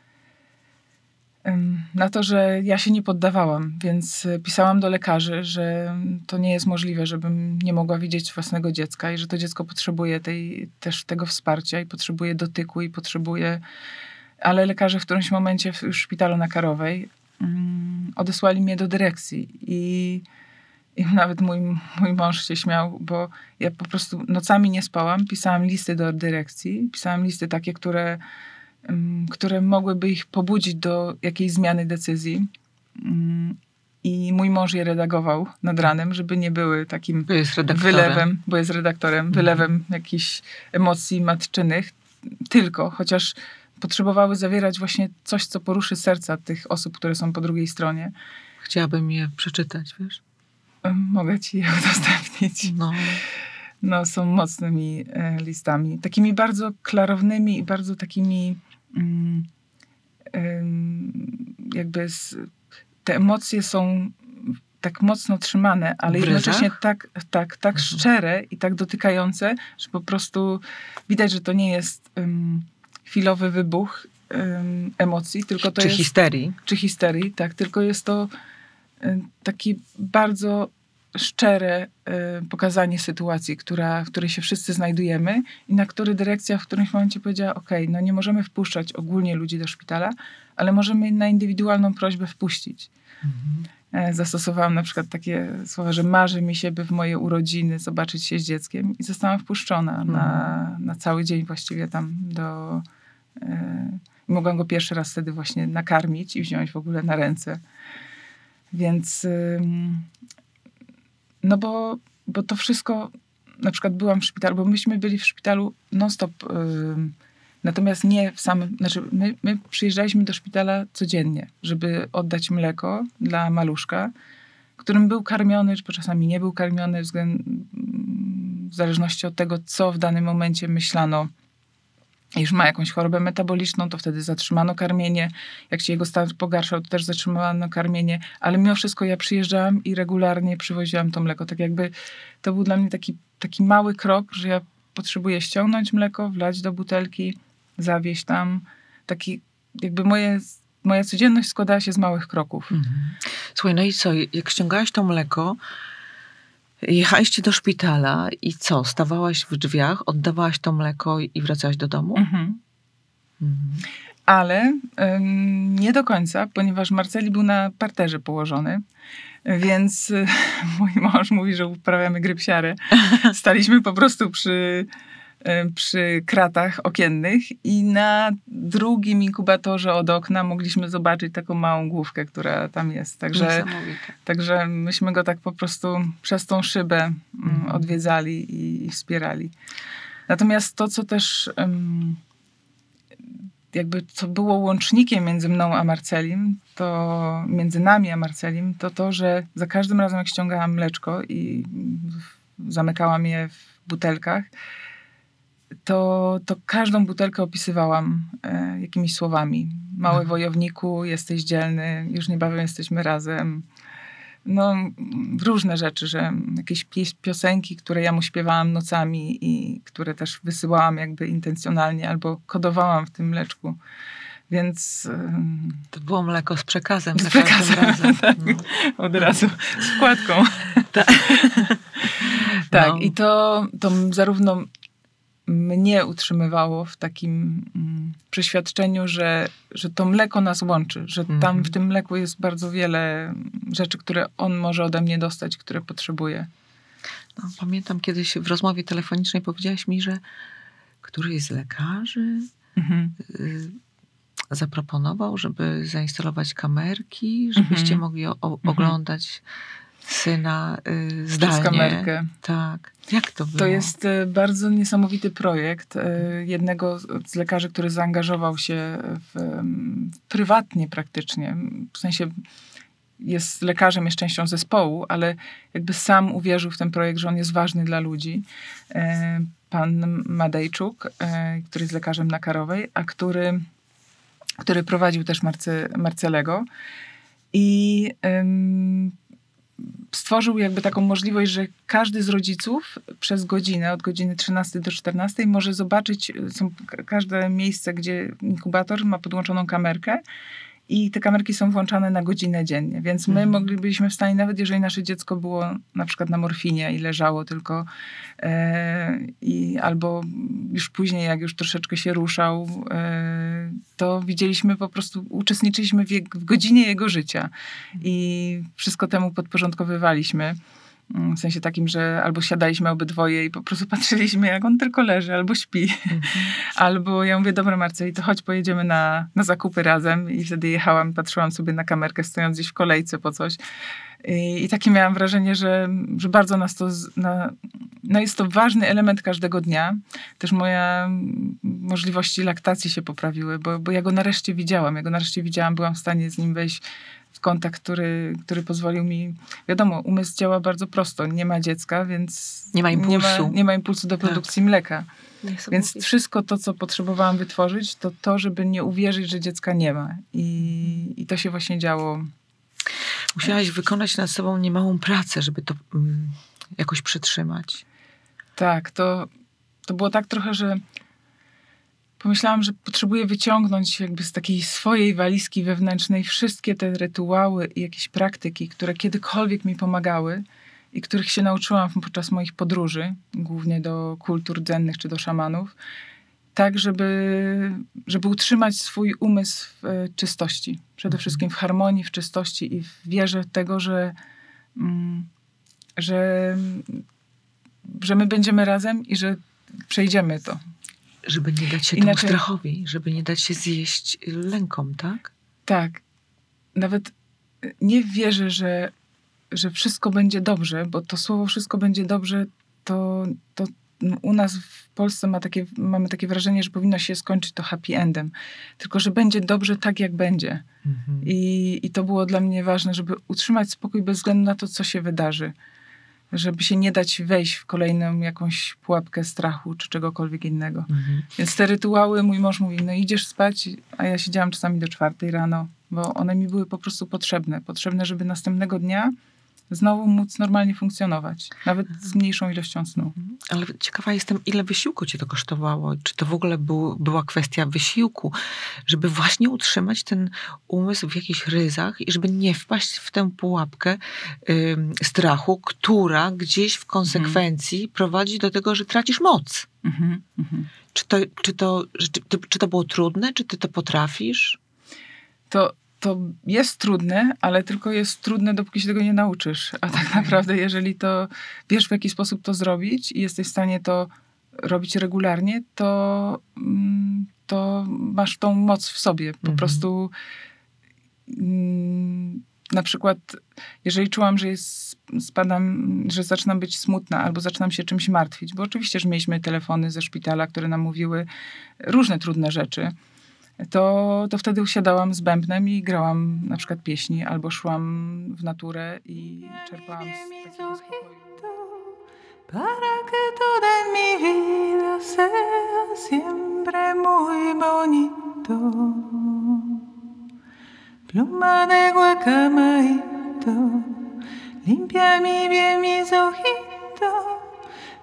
A: na to, że ja się nie poddawałam, więc pisałam do lekarzy, że to nie jest możliwe, żebym nie mogła widzieć własnego dziecka i że to dziecko potrzebuje tej, też tego wsparcia i potrzebuje dotyku i potrzebuje. Ale lekarze w którymś momencie w szpitalu na Karowej odesłali mnie do dyrekcji i, i <laughs> nawet mój, mój mąż się śmiał, bo ja po prostu nocami nie spałam, pisałam listy do dyrekcji, pisałam listy takie, które które mogłyby ich pobudzić do jakiejś zmiany decyzji. I mój mąż je redagował nad ranem, żeby nie były takim wylewem, bo jest redaktorem, wylewem mhm. jakichś emocji matczynych, tylko, chociaż potrzebowały zawierać właśnie coś, co poruszy serca tych osób, które są po drugiej stronie.
B: Chciałabym je przeczytać, wiesz?
A: Mogę ci je <laughs> udostępnić. No. No, są mocnymi e, listami. Takimi bardzo klarownymi i bardzo takimi Mm, jakby te emocje są tak mocno trzymane, ale jednocześnie tak, tak, tak mhm. szczere i tak dotykające, że po prostu widać, że to nie jest um, chwilowy wybuch um, emocji, tylko to
B: czy
A: jest...
B: histerii.
A: Czy histerii, tak. Tylko jest to um, taki bardzo szczere y, pokazanie sytuacji, która, w której się wszyscy znajdujemy i na który dyrekcja w którymś momencie powiedziała, ok, no nie możemy wpuszczać ogólnie ludzi do szpitala, ale możemy na indywidualną prośbę wpuścić. Mhm. Zastosowałam na przykład takie słowa, że marzy mi się, by w moje urodziny zobaczyć się z dzieckiem i zostałam wpuszczona mhm. na, na cały dzień właściwie tam do... Y, mogłam go pierwszy raz wtedy właśnie nakarmić i wziąć w ogóle na ręce. Więc no bo, bo to wszystko, na przykład byłam w szpitalu, bo myśmy byli w szpitalu non-stop, natomiast nie w samym, znaczy my, my przyjeżdżaliśmy do szpitala codziennie, żeby oddać mleko dla maluszka, którym był karmiony, czy czasami nie był karmiony, w zależności od tego, co w danym momencie myślano już ma jakąś chorobę metaboliczną, to wtedy zatrzymano karmienie. Jak się jego stan pogarszał, to też zatrzymano karmienie. Ale mimo wszystko ja przyjeżdżałam i regularnie przywoziłam to mleko. Tak jakby to był dla mnie taki, taki mały krok, że ja potrzebuję ściągnąć mleko, wlać do butelki, zawieźć tam. Taki jakby moje, moja codzienność składała się z małych kroków. Mhm.
B: Słuchaj, no i co, jak ściągałaś to mleko, Jechaliście do szpitala i co? Stawałaś w drzwiach, oddawałaś to mleko i wracałaś do domu? Mhm.
A: Mhm. Ale ym, nie do końca, ponieważ Marceli był na parterze położony. Więc y, <laughs> mój mąż mówi, że uprawiamy grypsiarę. <laughs> Staliśmy po prostu przy przy kratach okiennych i na drugim inkubatorze od okna mogliśmy zobaczyć taką małą główkę, która tam jest. Także, także myśmy go tak po prostu przez tą szybę mm, mhm. odwiedzali i, i, wspierali. Natomiast to, co też jakby co było łącznikiem między mną a Marcelim, to między nami a Marcelim, to to, że za każdym razem jak ściągałam mleczko i zamykałam je w butelkach, to, to każdą butelkę opisywałam e, jakimiś słowami. Mały mhm. wojowniku, jesteś dzielny, już niebawem jesteśmy razem. No, różne rzeczy, że jakieś piosenki, które ja mu śpiewałam nocami i które też wysyłałam jakby intencjonalnie albo kodowałam w tym mleczku. Więc.
B: To było mleko z przekazem.
A: Z przekazem. <laughs> tak, no. Od razu. Z wkładką. <laughs> tak. tak. No. I to, to zarówno mnie utrzymywało w takim mm, przeświadczeniu, że, że to mleko nas łączy, że tam mhm. w tym mleku jest bardzo wiele rzeczy, które on może ode mnie dostać, które potrzebuje.
B: No, pamiętam kiedyś w rozmowie telefonicznej powiedziałaś mi, że któryś z lekarzy mhm. y, zaproponował, żeby zainstalować kamerki, żebyście mhm. mogli mhm. oglądać syna y, zdalnie. Przez kamerkę. Tak. Jak to było?
A: To jest y, bardzo niesamowity projekt y, jednego z lekarzy, który zaangażował się w, prywatnie praktycznie. W sensie jest lekarzem, jest częścią zespołu, ale jakby sam uwierzył w ten projekt, że on jest ważny dla ludzi. E, pan Madejczuk, który jest lekarzem na Karowej, a który, który prowadził też Marce, Marcelego. I stworzył jakby taką możliwość, że każdy z rodziców przez godzinę, od godziny 13 do 14 może zobaczyć, są każde miejsce, gdzie inkubator ma podłączoną kamerkę i te kamerki są włączane na godzinę dziennie, więc my
B: Mhm.
A: moglibyśmy w stanie, nawet jeżeli nasze dziecko było na przykład na morfinie i leżało tylko, e, i albo już później, jak już troszeczkę się ruszał, e, to widzieliśmy po prostu, uczestniczyliśmy w, w godzinie jego życia i wszystko temu podporządkowywaliśmy. Mm, W sensie takim, że albo siadaliśmy obydwoje i po prostu <laughs> patrzyliśmy, jak on tylko leży, albo śpi. Albo ja mówię, dobra Marceli, to chodź pojedziemy na, na zakupy razem. I wtedy jechałam, patrzyłam sobie na kamerkę, stojąc gdzieś w kolejce po coś. I, i takie miałam wrażenie, że, że bardzo nas to... Na, no jest to ważny element każdego dnia. Też moja mm, możliwości laktacji się poprawiły, bo, bo ja go nareszcie widziałam. Ja go nareszcie widziałam, byłam w stanie z nim wejść w kontakt, który, który pozwolił mi... Wiadomo, umysł działa bardzo prosto. Nie ma dziecka, więc...
B: Nie ma
A: Nie ma,
B: impulsu.
A: nie ma impulsu do
B: Tak.
A: produkcji mleka. Więc
B: Niesamowite.
A: wszystko to, co potrzebowałam wytworzyć, to to, żeby nie uwierzyć, że dziecka nie ma. I, i to się właśnie działo.
B: Musiałaś wykonać nad sobą niemałą pracę, żeby to mm, jakoś przetrzymać.
A: Tak, to, to było tak trochę, że pomyślałam, że potrzebuję wyciągnąć jakby z takiej swojej walizki wewnętrznej wszystkie te rytuały i jakieś praktyki, które kiedykolwiek mi pomagały i których się nauczyłam podczas moich podróży, głównie do kultur dzennych czy do szamanów, tak, żeby, żeby utrzymać swój umysł w e, czystości. Przede
B: Mhm.
A: wszystkim w harmonii, w czystości i w wierze tego, że, mm, że, że my będziemy razem i że przejdziemy to.
B: Żeby nie dać się temu
A: Inaczej-
B: strachowi, żeby nie dać się zjeść lękom, tak?
A: Tak. Nawet y, nie wierzę, że, że wszystko będzie dobrze, bo to słowo wszystko będzie dobrze, to, to u nas w Polsce ma takie, mamy takie wrażenie, że powinno się skończyć to happy endem. Tylko, że będzie dobrze tak, jak będzie.
B: Mhm.
A: I, I to było dla mnie ważne, żeby utrzymać spokój bez względu na to, co się wydarzy. Żeby się nie dać wejść w kolejną jakąś pułapkę strachu czy czegokolwiek innego.
B: Mhm.
A: Więc te rytuały, mój mąż mówi, no idziesz spać, a ja siedziałam czasami do czwartej rano, bo one mi były po prostu potrzebne. Potrzebne, żeby następnego dnia znowu móc normalnie funkcjonować. Nawet z mniejszą ilością snu.
B: Ale ciekawa jestem, ile wysiłku cię to kosztowało? Czy to w ogóle był, była kwestia wysiłku, żeby właśnie utrzymać ten umysł w jakichś ryzach i żeby nie wpaść w tę pułapkę ym, strachu, która gdzieś w konsekwencji prowadzi do tego, że tracisz moc.
A: Mhm, mhm.
B: Czy to, czy, to, czy, czy to było trudne? Czy ty to potrafisz?
A: To, to jest trudne, ale tylko jest trudne, dopóki się tego nie nauczysz. A tak naprawdę, jeżeli to wiesz, w jaki sposób to zrobić i jesteś w stanie to robić regularnie, to, mm, to masz tą moc w sobie. Po
B: Mhm.
A: prostu mm, na przykład, jeżeli czułam, że jest, spadam, że zaczynam być smutna albo zaczynam się czymś martwić, bo oczywiście, że mieliśmy telefony ze szpitala, które nam mówiły różne trudne rzeczy, to, to wtedy usiadałam z bębnem i grałam na przykład pieśni, albo szłam w naturę i czerpałam z takiego spokoju.
C: Para que todo en mi vida sea siempre muy bonito. Pluma de guacamaito, limpia mi bien mis ojitos.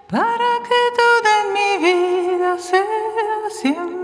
C: Para que todo en mi vida sea siempre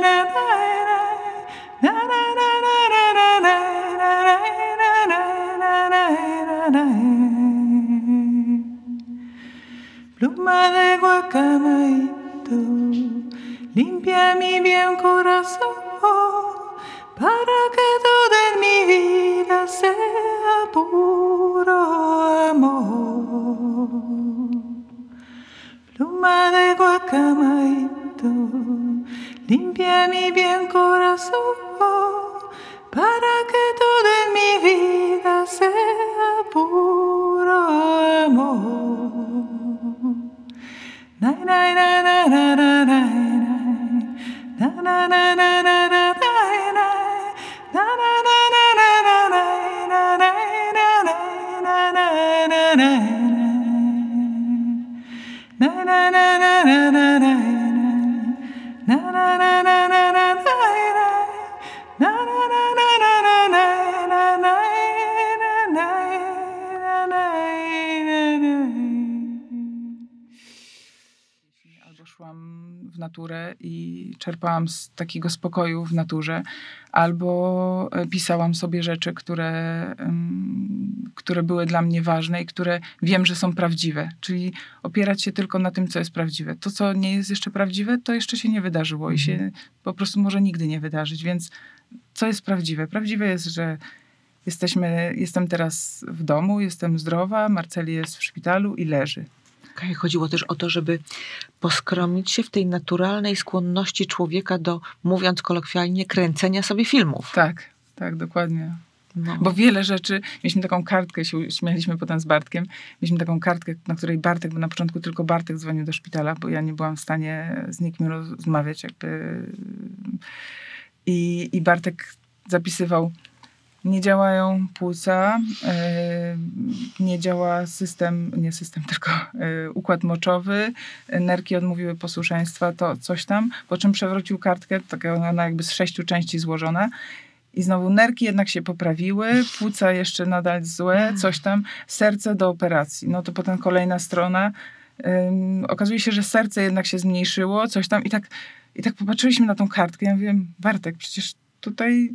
C: Pluma de guacamaito, limpia mi bien corazón, para que todo en mi vida sea puro amor. Pluma de guacamaito, limpia mi bien corazón, para que toda mi vida sea puro amor. na na na na na
A: naturę i czerpałam z takiego spokoju w naturze, albo e, pisałam sobie rzeczy, które, które były dla mnie ważne i które wiem, że są prawdziwe. Czyli opierać się tylko na tym, co jest prawdziwe. To, co nie jest jeszcze prawdziwe, to jeszcze się nie wydarzyło i się
B: Mhm.
A: po prostu może nigdy nie wydarzyć. Więc co jest prawdziwe? Prawdziwe jest, że jesteśmy, jestem teraz w domu, jestem zdrowa, Marceli jest w szpitalu i leży.
B: Chodziło też o to, żeby poskromić się w tej naturalnej skłonności człowieka do, mówiąc kolokwialnie, kręcenia sobie filmów.
A: Tak, tak, dokładnie.
B: No.
A: Bo wiele rzeczy, mieliśmy taką kartkę, się śmialiśmy potem z Bartkiem, mieliśmy taką kartkę, na której Bartek, bo na początku tylko Bartek dzwonił do szpitala, bo ja nie byłam w stanie z nikim rozmawiać jakby. I, i Bartek zapisywał, nie działają płuca, yy, nie działa system, nie system, tylko yy, układ moczowy, nerki odmówiły posłuszeństwa, to coś tam, po czym przewrócił kartkę, taka ona jakby z sześciu części złożona i znowu nerki jednak się poprawiły, płuca jeszcze nadal złe, coś tam, serce do operacji. No to potem kolejna strona. Ym, okazuje się, że serce jednak się zmniejszyło, coś tam i tak, i tak popatrzyliśmy na tą kartkę. Ja mówię, Bartek, przecież tutaj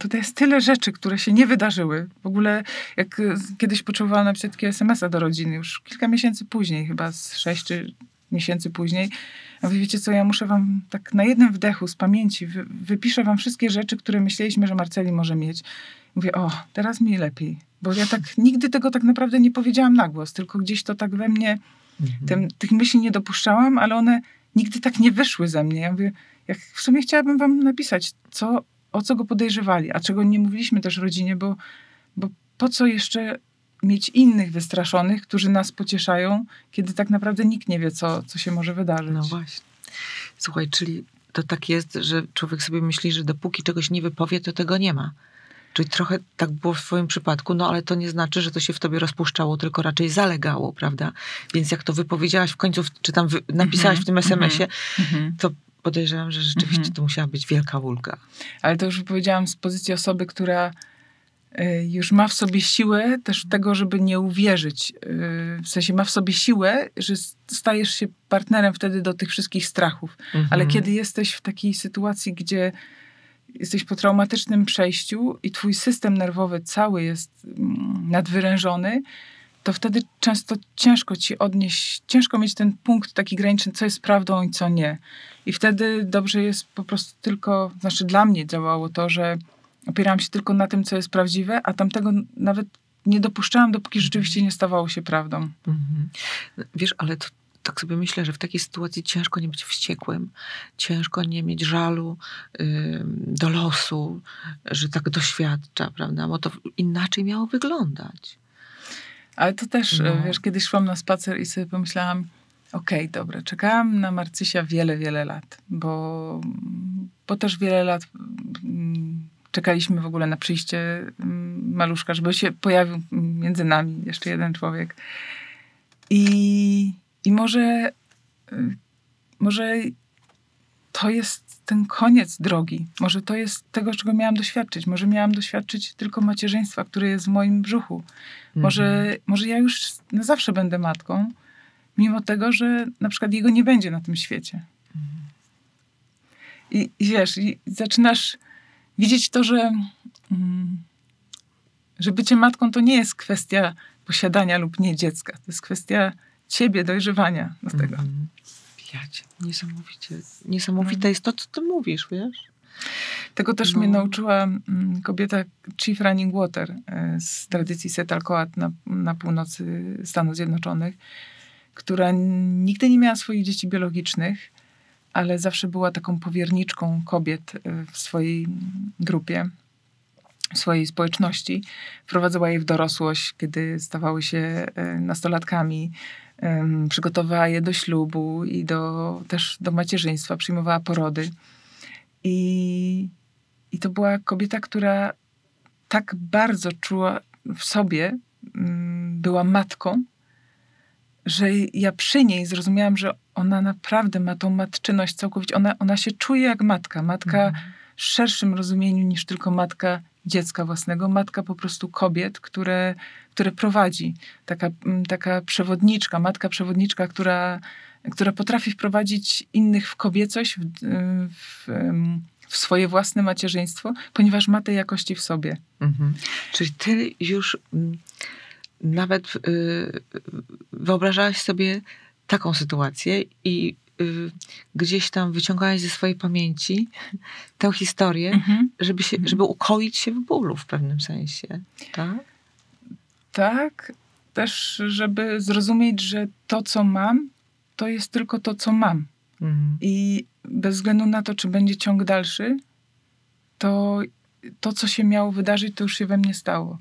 A: tutaj jest tyle rzeczy, które się nie wydarzyły. W ogóle jak y, kiedyś potrzebowałam napisać takiego SMS-a do rodziny, już kilka miesięcy później, chyba z sześć czy miesięcy później. A wy wiecie co, ja muszę wam tak na jednym wdechu z pamięci wy, wypiszę wam wszystkie rzeczy, które myśleliśmy, że Marceli może mieć. Mówię, o, teraz mi lepiej. Bo ja tak nigdy tego tak naprawdę nie powiedziałam na głos, tylko gdzieś to tak we mnie,
B: Mhm.
A: tych myśli nie dopuszczałam, ale one nigdy tak nie wyszły ze mnie. Ja mówię, jak w sumie chciałabym wam napisać, co, o co go podejrzewali, a czego nie mówiliśmy też rodzinie, bo, bo po co jeszcze mieć innych wystraszonych, którzy nas pocieszają, kiedy tak naprawdę nikt nie wie, co, co się może wydarzyć.
B: No właśnie. Słuchaj, czyli to tak jest, że człowiek sobie myśli, że dopóki czegoś nie wypowie, to tego nie ma. Czyli trochę tak było w twoim przypadku, no ale to nie znaczy, że to się w tobie rozpuszczało, tylko raczej zalegało, prawda? Więc jak to wypowiedziałaś w końcu, czy tam napisałaś w tym SMS-ie,
A: Mhm.
B: to podejrzewam, że rzeczywiście
A: Mhm.
B: to musiała być wielka ulga.
A: Ale to już powiedziałam z pozycji osoby, która y, już ma w sobie siłę też tego, żeby nie uwierzyć. Y, W sensie ma w sobie siłę, że stajesz się partnerem wtedy do tych wszystkich strachów. Ale
B: Mhm.
A: kiedy jesteś w takiej sytuacji, gdzie jesteś po traumatycznym przejściu i twój system nerwowy cały jest mm, nadwyrężony, to wtedy często ciężko ci odnieść, ciężko mieć ten punkt taki graniczny, co jest prawdą i co nie. I wtedy dobrze jest po prostu tylko, znaczy dla mnie działało to, że opierałam się tylko na tym, co jest prawdziwe, a tamtego nawet nie dopuszczałam, dopóki rzeczywiście nie stawało się prawdą.
B: Mhm. Wiesz, ale to, tak sobie myślę, że w takiej sytuacji ciężko nie być wściekłym, ciężko nie mieć żalu do losu, że tak doświadcza, prawda? Bo to inaczej miało wyglądać.
A: Ale to też,
B: No.
A: wiesz, kiedyś szłam na spacer i sobie pomyślałam, okej, dobra, czekałam na Marcysia wiele, wiele lat, bo, bo też wiele lat mm, czekaliśmy w ogóle na przyjście mm, maluszka, żeby się pojawił między nami jeszcze jeden człowiek. I, i może, y, może to jest ten koniec drogi. Może to jest tego, czego miałam doświadczyć. Może miałam doświadczyć tylko macierzyństwa, które jest w moim brzuchu. Może, może ja już na zawsze będę matką, mimo tego, że na przykład jego nie będzie na tym świecie. I, i wiesz, i zaczynasz widzieć to, że, mm, że bycie matką to nie jest kwestia posiadania lub nie dziecka. To jest kwestia ciebie, dojrzewania do tego.
B: Mhm. Ja cię, niesamowicie, niesamowite jest to, co ty mówisz, wiesz?
A: Tego też
B: No.
A: mnie nauczyła mm, kobieta Chief Running Water e, z tradycji Setalcoat na, na północy Stanów Zjednoczonych, która nigdy nie miała swoich dzieci biologicznych, ale zawsze była taką powierniczką kobiet e, w swojej grupie, w swojej społeczności. Wprowadzała je w dorosłość, kiedy stawały się e, nastolatkami. Przygotowała je do ślubu i do, też do macierzyństwa, przyjmowała porody. I, I to była kobieta, która tak bardzo czuła w sobie, była matką, że ja przy niej zrozumiałam, że ona naprawdę ma tą matczyność całkowicie. Ona, ona się czuje jak matka. Matka
B: Mhm.
A: w szerszym rozumieniu niż tylko matka dziecka własnego, matka po prostu kobiet, które, które prowadzi. Taka, taka przewodniczka, matka przewodniczka, która, która potrafi wprowadzić innych w kobiecość, w, w, w swoje własne macierzyństwo, ponieważ ma te jakości w sobie.
B: Mhm. Czyli ty już nawet y, wyobrażałaś sobie taką sytuację i y, gdzieś tam wyciągałaś ze swojej pamięci <laughs> tę historię,
A: Mhm.
B: żeby, się,
A: Mhm.
B: żeby ukoić się w bólu w pewnym sensie. Tak?
A: Tak, też żeby zrozumieć, że to, co mam, to jest tylko to, co mam.
B: Mhm.
A: I bez względu na to, czy będzie ciąg dalszy, to to, co się miało wydarzyć, to już się we mnie stało.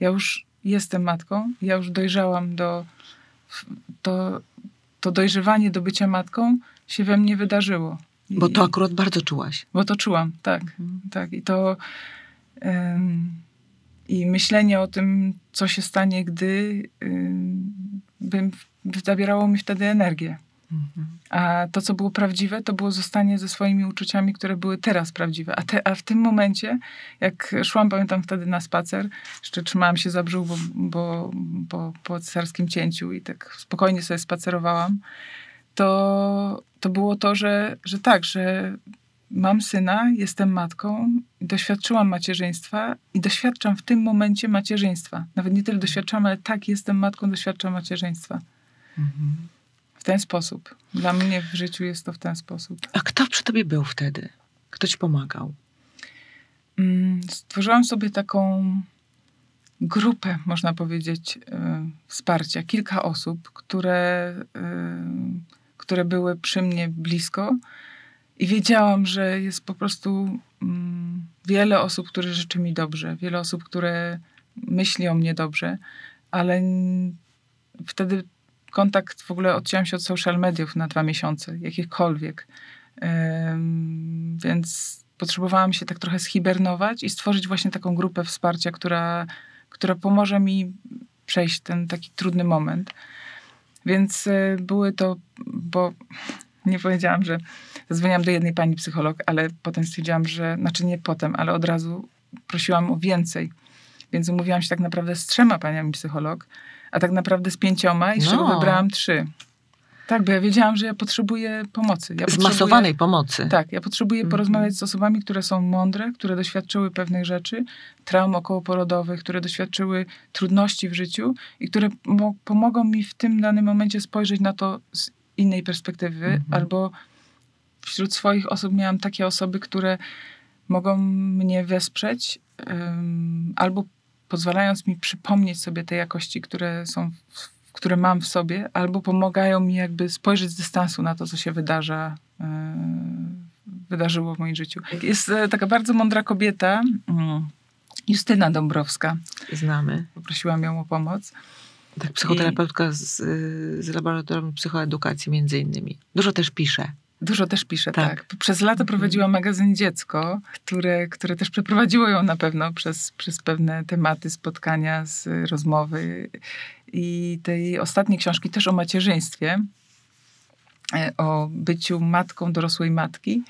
A: Ja już jestem matką, ja już dojrzałam do. To, to dojrzewanie do bycia matką się we mnie wydarzyło.
B: Bo to akurat bardzo czułaś.
A: bo to czułam, tak.
B: Mhm.
A: Tak, i to. em, I myślenie o tym, co się stanie, gdy. ym, bym, zabierało mi wtedy energię. A to, co było prawdziwe, to było zostanie ze swoimi uczuciami, które były teraz prawdziwe. A, te, a w tym momencie, jak szłam, pamiętam wtedy na spacer, jeszcze trzymałam się za brzuch, bo, bo, bo po cesarskim cięciu i tak spokojnie sobie spacerowałam, to, to było to, że, że tak, że mam syna, jestem matką, doświadczyłam macierzyństwa i doświadczam w tym momencie macierzyństwa. Nawet nie tyle doświadczam, ale tak, jestem matką, doświadczam macierzyństwa.
B: Mhm.
A: W ten sposób. Dla mnie w życiu jest to w ten sposób.
B: A kto przy tobie był wtedy? Kto ci pomagał?
A: Mm, Stworzyłam sobie taką grupę, można powiedzieć, y, wsparcia. Kilka osób, które, y, które były przy mnie blisko i wiedziałam, że jest po prostu mm, wiele osób, które życzy mi dobrze, wiele osób, które myśli o mnie dobrze, ale wtedy kontakt w ogóle odciąłem się od social mediów na dwa miesiące, jakichkolwiek. Więc potrzebowałam się tak trochę schibernować i stworzyć właśnie taką grupę wsparcia, która, która pomoże mi przejść ten taki trudny moment. Więc y, były to, bo nie powiedziałam, że zadzwoniłam do jednej pani psycholog, ale potem stwierdziłam, że, znaczy nie potem, ale od razu prosiłam o więcej. Więc umówiłam się tak naprawdę z trzema paniami psycholog, a tak naprawdę z pięcioma i z czego
B: No.
A: wybrałam trzy. Tak, bo ja wiedziałam, że ja potrzebuję pomocy. Ja
B: Zmasowanej pomocy.
A: tak, ja potrzebuję
B: Mhm.
A: porozmawiać z osobami, które są mądre, które doświadczyły pewnych rzeczy, traum okołoporodowych, które doświadczyły trudności w życiu i które mo- pomogą mi w tym danym momencie spojrzeć na to z innej perspektywy,
B: Mhm.
A: albo wśród swoich osób miałam takie osoby, które mogą mnie wesprzeć, ym, albo pozwalając mi przypomnieć sobie te jakości, które są, które mam w sobie, albo pomagają mi jakby spojrzeć z dystansu na to, co się wydarza, yy, wydarzyło w moim życiu. Jest e, taka bardzo mądra kobieta, mm, Justyna Dąbrowska.
B: Znamy.
A: Poprosiłam ją o pomoc.
B: Tak, psychoterapeutka z, y, z laboratorium psychoedukacji między innymi. Dużo też pisze.
A: Dużo też pisze,
B: Tak.
A: tak. Przez lata
B: Mhm.
A: prowadziła magazyn Dziecko, które, które też przeprowadziło ją na pewno przez, przez pewne tematy, spotkania, z rozmowy. I tej ostatniej książki też o macierzyństwie, e, o byciu matką dorosłej matki.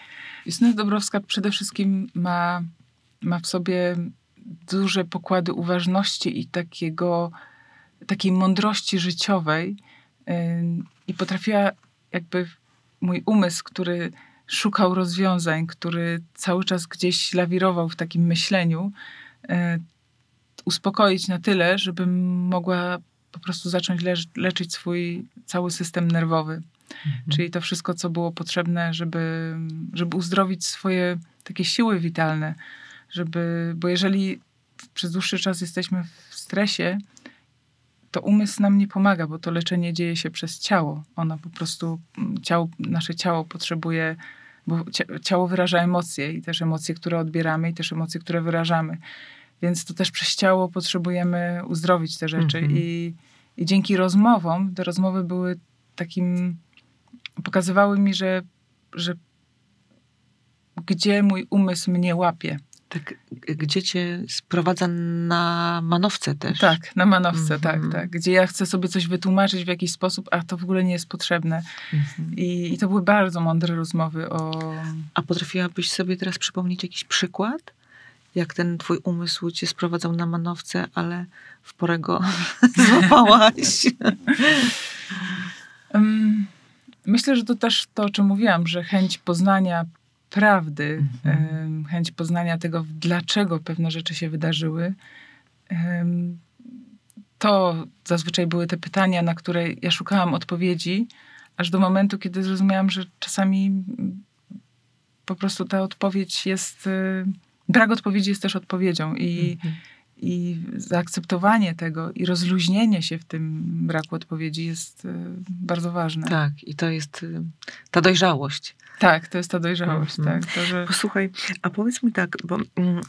A: Justyna Dobrowska przede wszystkim ma, ma w sobie duże pokłady uważności i takiego, takiej mądrości życiowej yy, i potrafiła jakby mój umysł, który szukał rozwiązań, który cały czas gdzieś lawirował w takim myśleniu, e, uspokoić na tyle, żebym mogła po prostu zacząć leż- leczyć swój cały system nerwowy. Czyli to wszystko, co było potrzebne, żeby, żeby uzdrowić swoje takie siły witalne. Żeby, bo jeżeli przez dłuższy czas jesteśmy w stresie, to umysł nam nie pomaga, bo to leczenie dzieje się przez ciało. Ono po prostu, mm, ciało, nasze ciało potrzebuje, bo cia- ciało wyraża emocje i też emocje, które odbieramy i też emocje, które wyrażamy. Więc to też przez ciało potrzebujemy uzdrowić te rzeczy.
B: Mhm.
A: I, I dzięki rozmowom, te rozmowy były takim, pokazywały mi, że, że gdzie mój umysł mnie łapie.
B: Tak, gdzie cię sprowadza na manowce też.
A: Tak, na manowce,
B: Mhm.
A: tak, tak. Gdzie ja chcę sobie coś wytłumaczyć w jakiś sposób, a to w ogóle nie jest potrzebne.
B: Mhm.
A: I, i to były bardzo mądre rozmowy o...
B: A potrafiłabyś sobie teraz przypomnieć jakiś przykład? jak ten twój umysł cię sprowadzał na manowce, ale w porę go <laughs> złapałaś.
A: Um, <laughs> myślę, że to też to, o czym mówiłam, że chęć poznania prawdy,
B: Mhm.
A: chęć poznania tego, dlaczego pewne rzeczy się wydarzyły, to zazwyczaj były te pytania, na które ja szukałam odpowiedzi, aż do momentu, kiedy zrozumiałam, że czasami po prostu ta odpowiedź jest. y, Brak odpowiedzi jest też odpowiedzią i,
B: Mhm.
A: I zaakceptowanie tego i rozluźnienie się w tym braku odpowiedzi jest y, bardzo ważne.
B: Tak, i to jest y, ta dojrzałość.
A: Tak, to jest ta dojrzałość,
B: Mhm.
A: tak. To, że...
B: Posłuchaj, a powiedz mi tak, bo mm,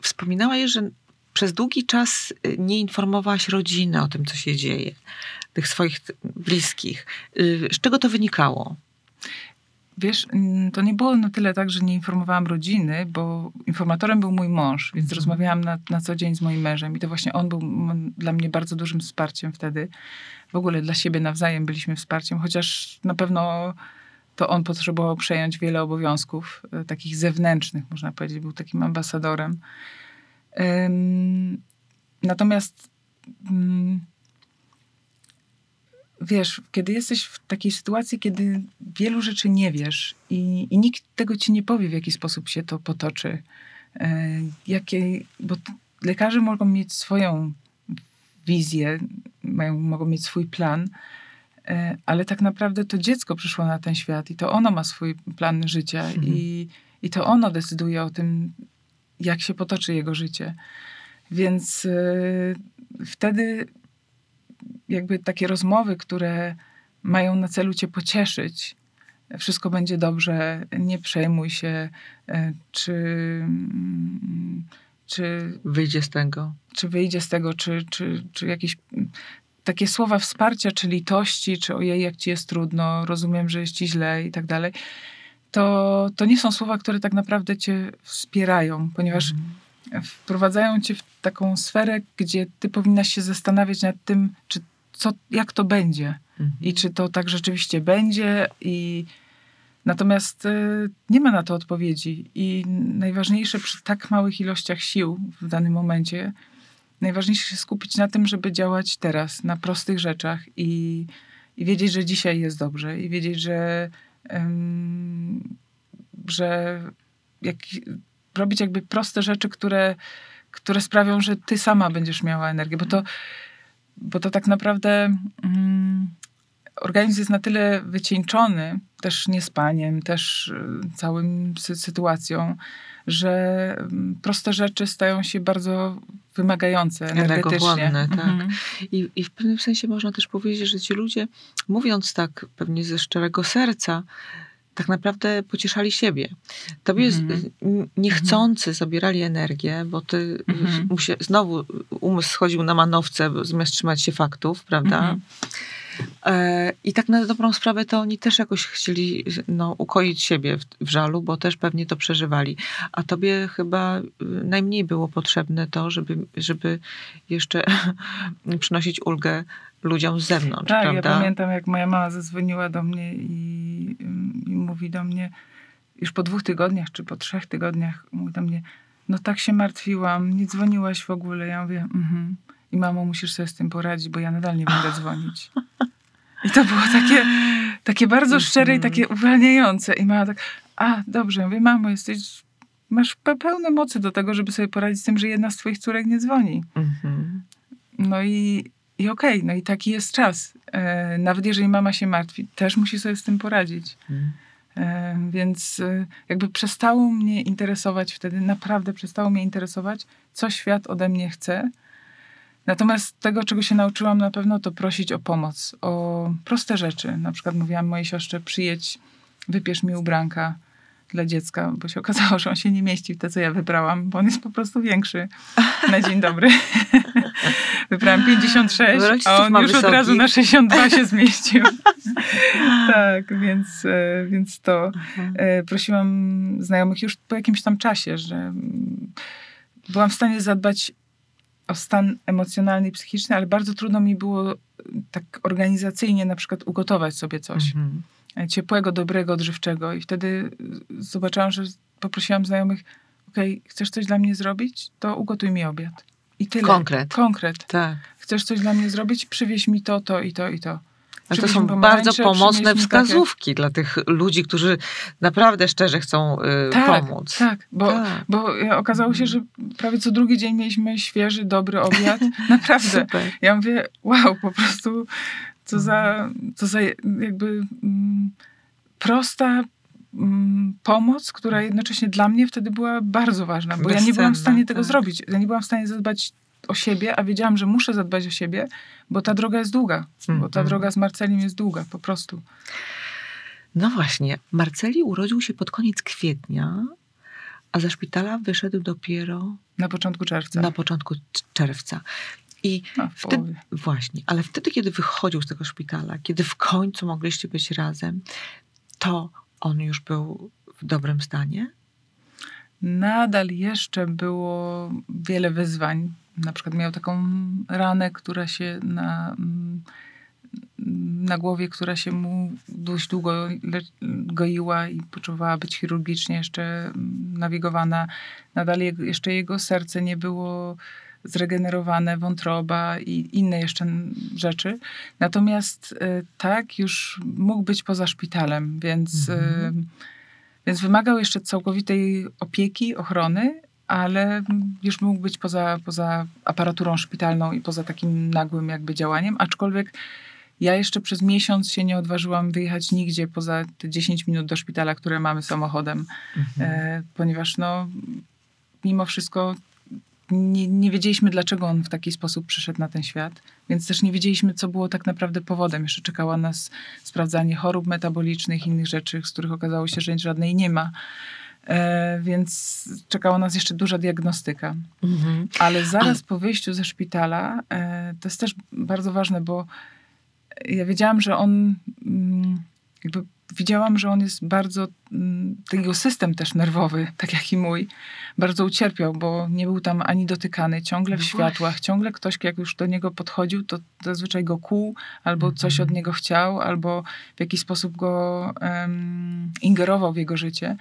B: wspominałaś, że przez długi czas y, nie informowałaś rodziny o tym, co się dzieje, tych swoich bliskich. Y, Z czego to wynikało?
A: Wiesz, mm, to nie było na tyle tak, że nie informowałam rodziny, bo informatorem był mój mąż, więc
B: Mhm.
A: rozmawiałam na, na co dzień z moim mężem i to właśnie on był dla mnie bardzo dużym wsparciem wtedy. W ogóle dla siebie nawzajem byliśmy wsparciem, chociaż na pewno to on potrzebował przejąć wiele obowiązków, e, takich zewnętrznych, można powiedzieć, był takim ambasadorem. Natomiast mm, wiesz, kiedy jesteś w takiej sytuacji, kiedy wielu rzeczy nie wiesz i, i nikt tego ci nie powie, w jaki sposób się to potoczy, e, jakie, bo lekarze mogą mieć swoją wizję, mają, mogą mieć swój plan, e, ale tak naprawdę to dziecko przyszło na ten świat i to ono ma swój plan życia
B: Mhm.
A: i, i to ono decyduje o tym, jak się potoczy jego życie. Więc e, wtedy jakby takie rozmowy, które mają na celu cię pocieszyć, wszystko będzie dobrze, nie przejmuj się, e, czy, mm, czy,
B: Wyjdzie z tego.
A: czy wyjdzie z tego, czy, czy, czy jakieś mm, takie słowa wsparcia, czy litości, czy ojej, jak ci jest trudno, rozumiem, że jest ci źle i tak dalej, to, to nie są słowa, które tak naprawdę cię wspierają, ponieważ wprowadzają cię w taką sferę, gdzie ty powinnaś się zastanawiać nad tym, czy co, jak to będzie
B: Mhm.
A: i czy to tak rzeczywiście będzie. I natomiast y, nie ma na to odpowiedzi. I najważniejsze przy tak małych ilościach sił w danym momencie, najważniejsze się skupić na tym, żeby działać teraz, na prostych rzeczach i, i wiedzieć, że dzisiaj jest dobrze i wiedzieć, że, em, że jak, robić jakby proste rzeczy, które, które sprawią, że ty sama będziesz miała energię, bo to, bo to tak naprawdę mm, organizm jest na tyle wycieńczony, też niespaniem, też y, całym sy- sytuacją, że mm, proste rzeczy stają się bardzo wymagające energetycznie.
B: Tak.
A: Mhm.
B: I, I w pewnym sensie można też powiedzieć, że ci ludzie, mówiąc tak pewnie ze szczerego serca, tak naprawdę pocieszali siebie. Tobie
A: Mhm.
B: niechcący zabierali energię, bo ty
A: Mhm.
B: musie, znowu umysł schodził na manowce, zamiast trzymać się faktów, prawda?
A: Mhm.
B: E, I tak na dobrą sprawę to oni też jakoś chcieli no, ukoić siebie w, w żalu, bo też pewnie to przeżywali. A tobie chyba y, najmniej było potrzebne to, żeby, żeby jeszcze <laughs> przynosić ulgę ludziom z zewnątrz,
A: Tak,
B: prawda?
A: ja pamiętam, jak moja mama zadzwoniła do mnie i mówi do mnie, już po dwóch tygodniach, czy po trzech tygodniach, mówi do mnie, no tak się martwiłam, nie dzwoniłaś w ogóle. Ja mówię, mhm. I mamo, musisz sobie z tym poradzić, bo ja nadal nie będę dzwonić. I to było takie, takie bardzo szczere i
B: Mhm.
A: takie uwalniające. I mama tak, a dobrze, ja mówię, mamo, jesteś, masz pe- pełne mocy do tego, żeby sobie poradzić z tym, że jedna z twoich córek nie dzwoni.
B: Mhm.
A: No i, i okej, no i taki jest czas. E, nawet jeżeli mama się martwi, też musi sobie z tym poradzić.
B: Mhm.
A: E, więc e, jakby przestało mnie interesować wtedy, naprawdę przestało mnie interesować, co świat ode mnie chce. Natomiast tego, czego się nauczyłam na pewno, to prosić o pomoc, o proste rzeczy. Na przykład mówiłam mojej siostrze, przyjedź, wypiesz mi ubranka dla dziecka, bo się okazało, że on się nie mieści w te, co ja wybrałam, bo on jest po prostu większy. Na dzień dobry. <laughs> Wybrałam 56,
B: Rodziców
A: a on już od
B: wysokich.
A: razu na 62 się zmieścił. <laughs> tak, więc, e, więc to
B: Mhm.
A: e, prosiłam znajomych już po jakimś tam czasie, że byłam w stanie zadbać o stan emocjonalny i psychiczny, ale bardzo trudno mi było tak organizacyjnie na przykład ugotować sobie coś
B: Mhm.
A: E, ciepłego, dobrego, odżywczego. I wtedy e, zobaczyłam, że poprosiłam znajomych, okej, chcesz coś dla mnie zrobić, to ugotuj mi obiad. I tyle.
B: Konkret.
A: Konkret.
B: Tak.
A: Chcesz coś dla mnie zrobić, przywieź mi to, to i to i to.
B: Ale to są bardzo pomocne
A: mi takie-
B: wskazówki dla tych ludzi, którzy naprawdę szczerze chcą y,
A: Tak,
B: pomóc.
A: tak, bo,
B: Tak.
A: bo e, okazało się, że prawie co drugi dzień mieliśmy świeży, dobry obiad. <laughs> Naprawdę.
B: Super.
A: Ja mówię, wow, po prostu co za, co za jakby mm, prosta mm, pomoc, która jednocześnie dla mnie wtedy była bardzo ważna, bo ja nie byłam w
B: Bezcenna,
A: stanie tego
B: tak.
A: zrobić. Ja nie byłam w stanie zadbać o siebie, a wiedziałam, że muszę zadbać o siebie, bo ta droga jest długa. Bo ta
B: Mhm.
A: droga z Marcelim jest długa, po prostu.
B: No właśnie, Marceli urodził się pod koniec kwietnia, a ze szpitala wyszedł dopiero
A: Na początku czerwca.
B: na początku czerwca. I wtedy, właśnie, ale wtedy, kiedy wychodził z tego szpitala, kiedy w końcu mogliście być razem, to on już był w dobrym stanie?
A: Nadal jeszcze było wiele wyzwań. Na przykład miał taką ranę, która się na, mm, na głowie, która się mu dość długo goiła i potrzebowała być chirurgicznie jeszcze mm, nawigowana. Nadal jeszcze jego serce nie było zregenerowane, wątroba i inne jeszcze rzeczy. Natomiast y, tak, już mógł być poza szpitalem, więc,
B: Mhm.
A: y, więc wymagał jeszcze całkowitej opieki, ochrony, ale już mógł być poza, poza aparaturą szpitalną i poza takim nagłym jakby działaniem, aczkolwiek ja jeszcze przez miesiąc się nie odważyłam wyjechać nigdzie poza te 10 minut do szpitala, które mamy samochodem, e, ponieważ no, mimo wszystko nie, nie wiedzieliśmy, dlaczego on w taki sposób przyszedł na ten świat, więc też nie wiedzieliśmy, co było tak naprawdę powodem. Jeszcze czekała nas sprawdzanie chorób metabolicznych, innych rzeczy, z których okazało się, że żadnej nie ma. E, więc czekała nas jeszcze duża diagnostyka.
B: Mhm.
A: Ale zaraz po wyjściu ze szpitala, e, to jest też bardzo ważne, bo ja wiedziałam, że on, mm, jakby widziałam, że on jest bardzo, mm, ten jego system też nerwowy, tak jak i mój, bardzo ucierpiał, bo nie był tam ani dotykany, ciągle w
B: No
A: światłach, ciągle ktoś jak już do niego podchodził, to zazwyczaj go kłuł, albo coś
B: Mhm.
A: od niego chciał, albo w jakiś sposób go em, ingerował w jego życie.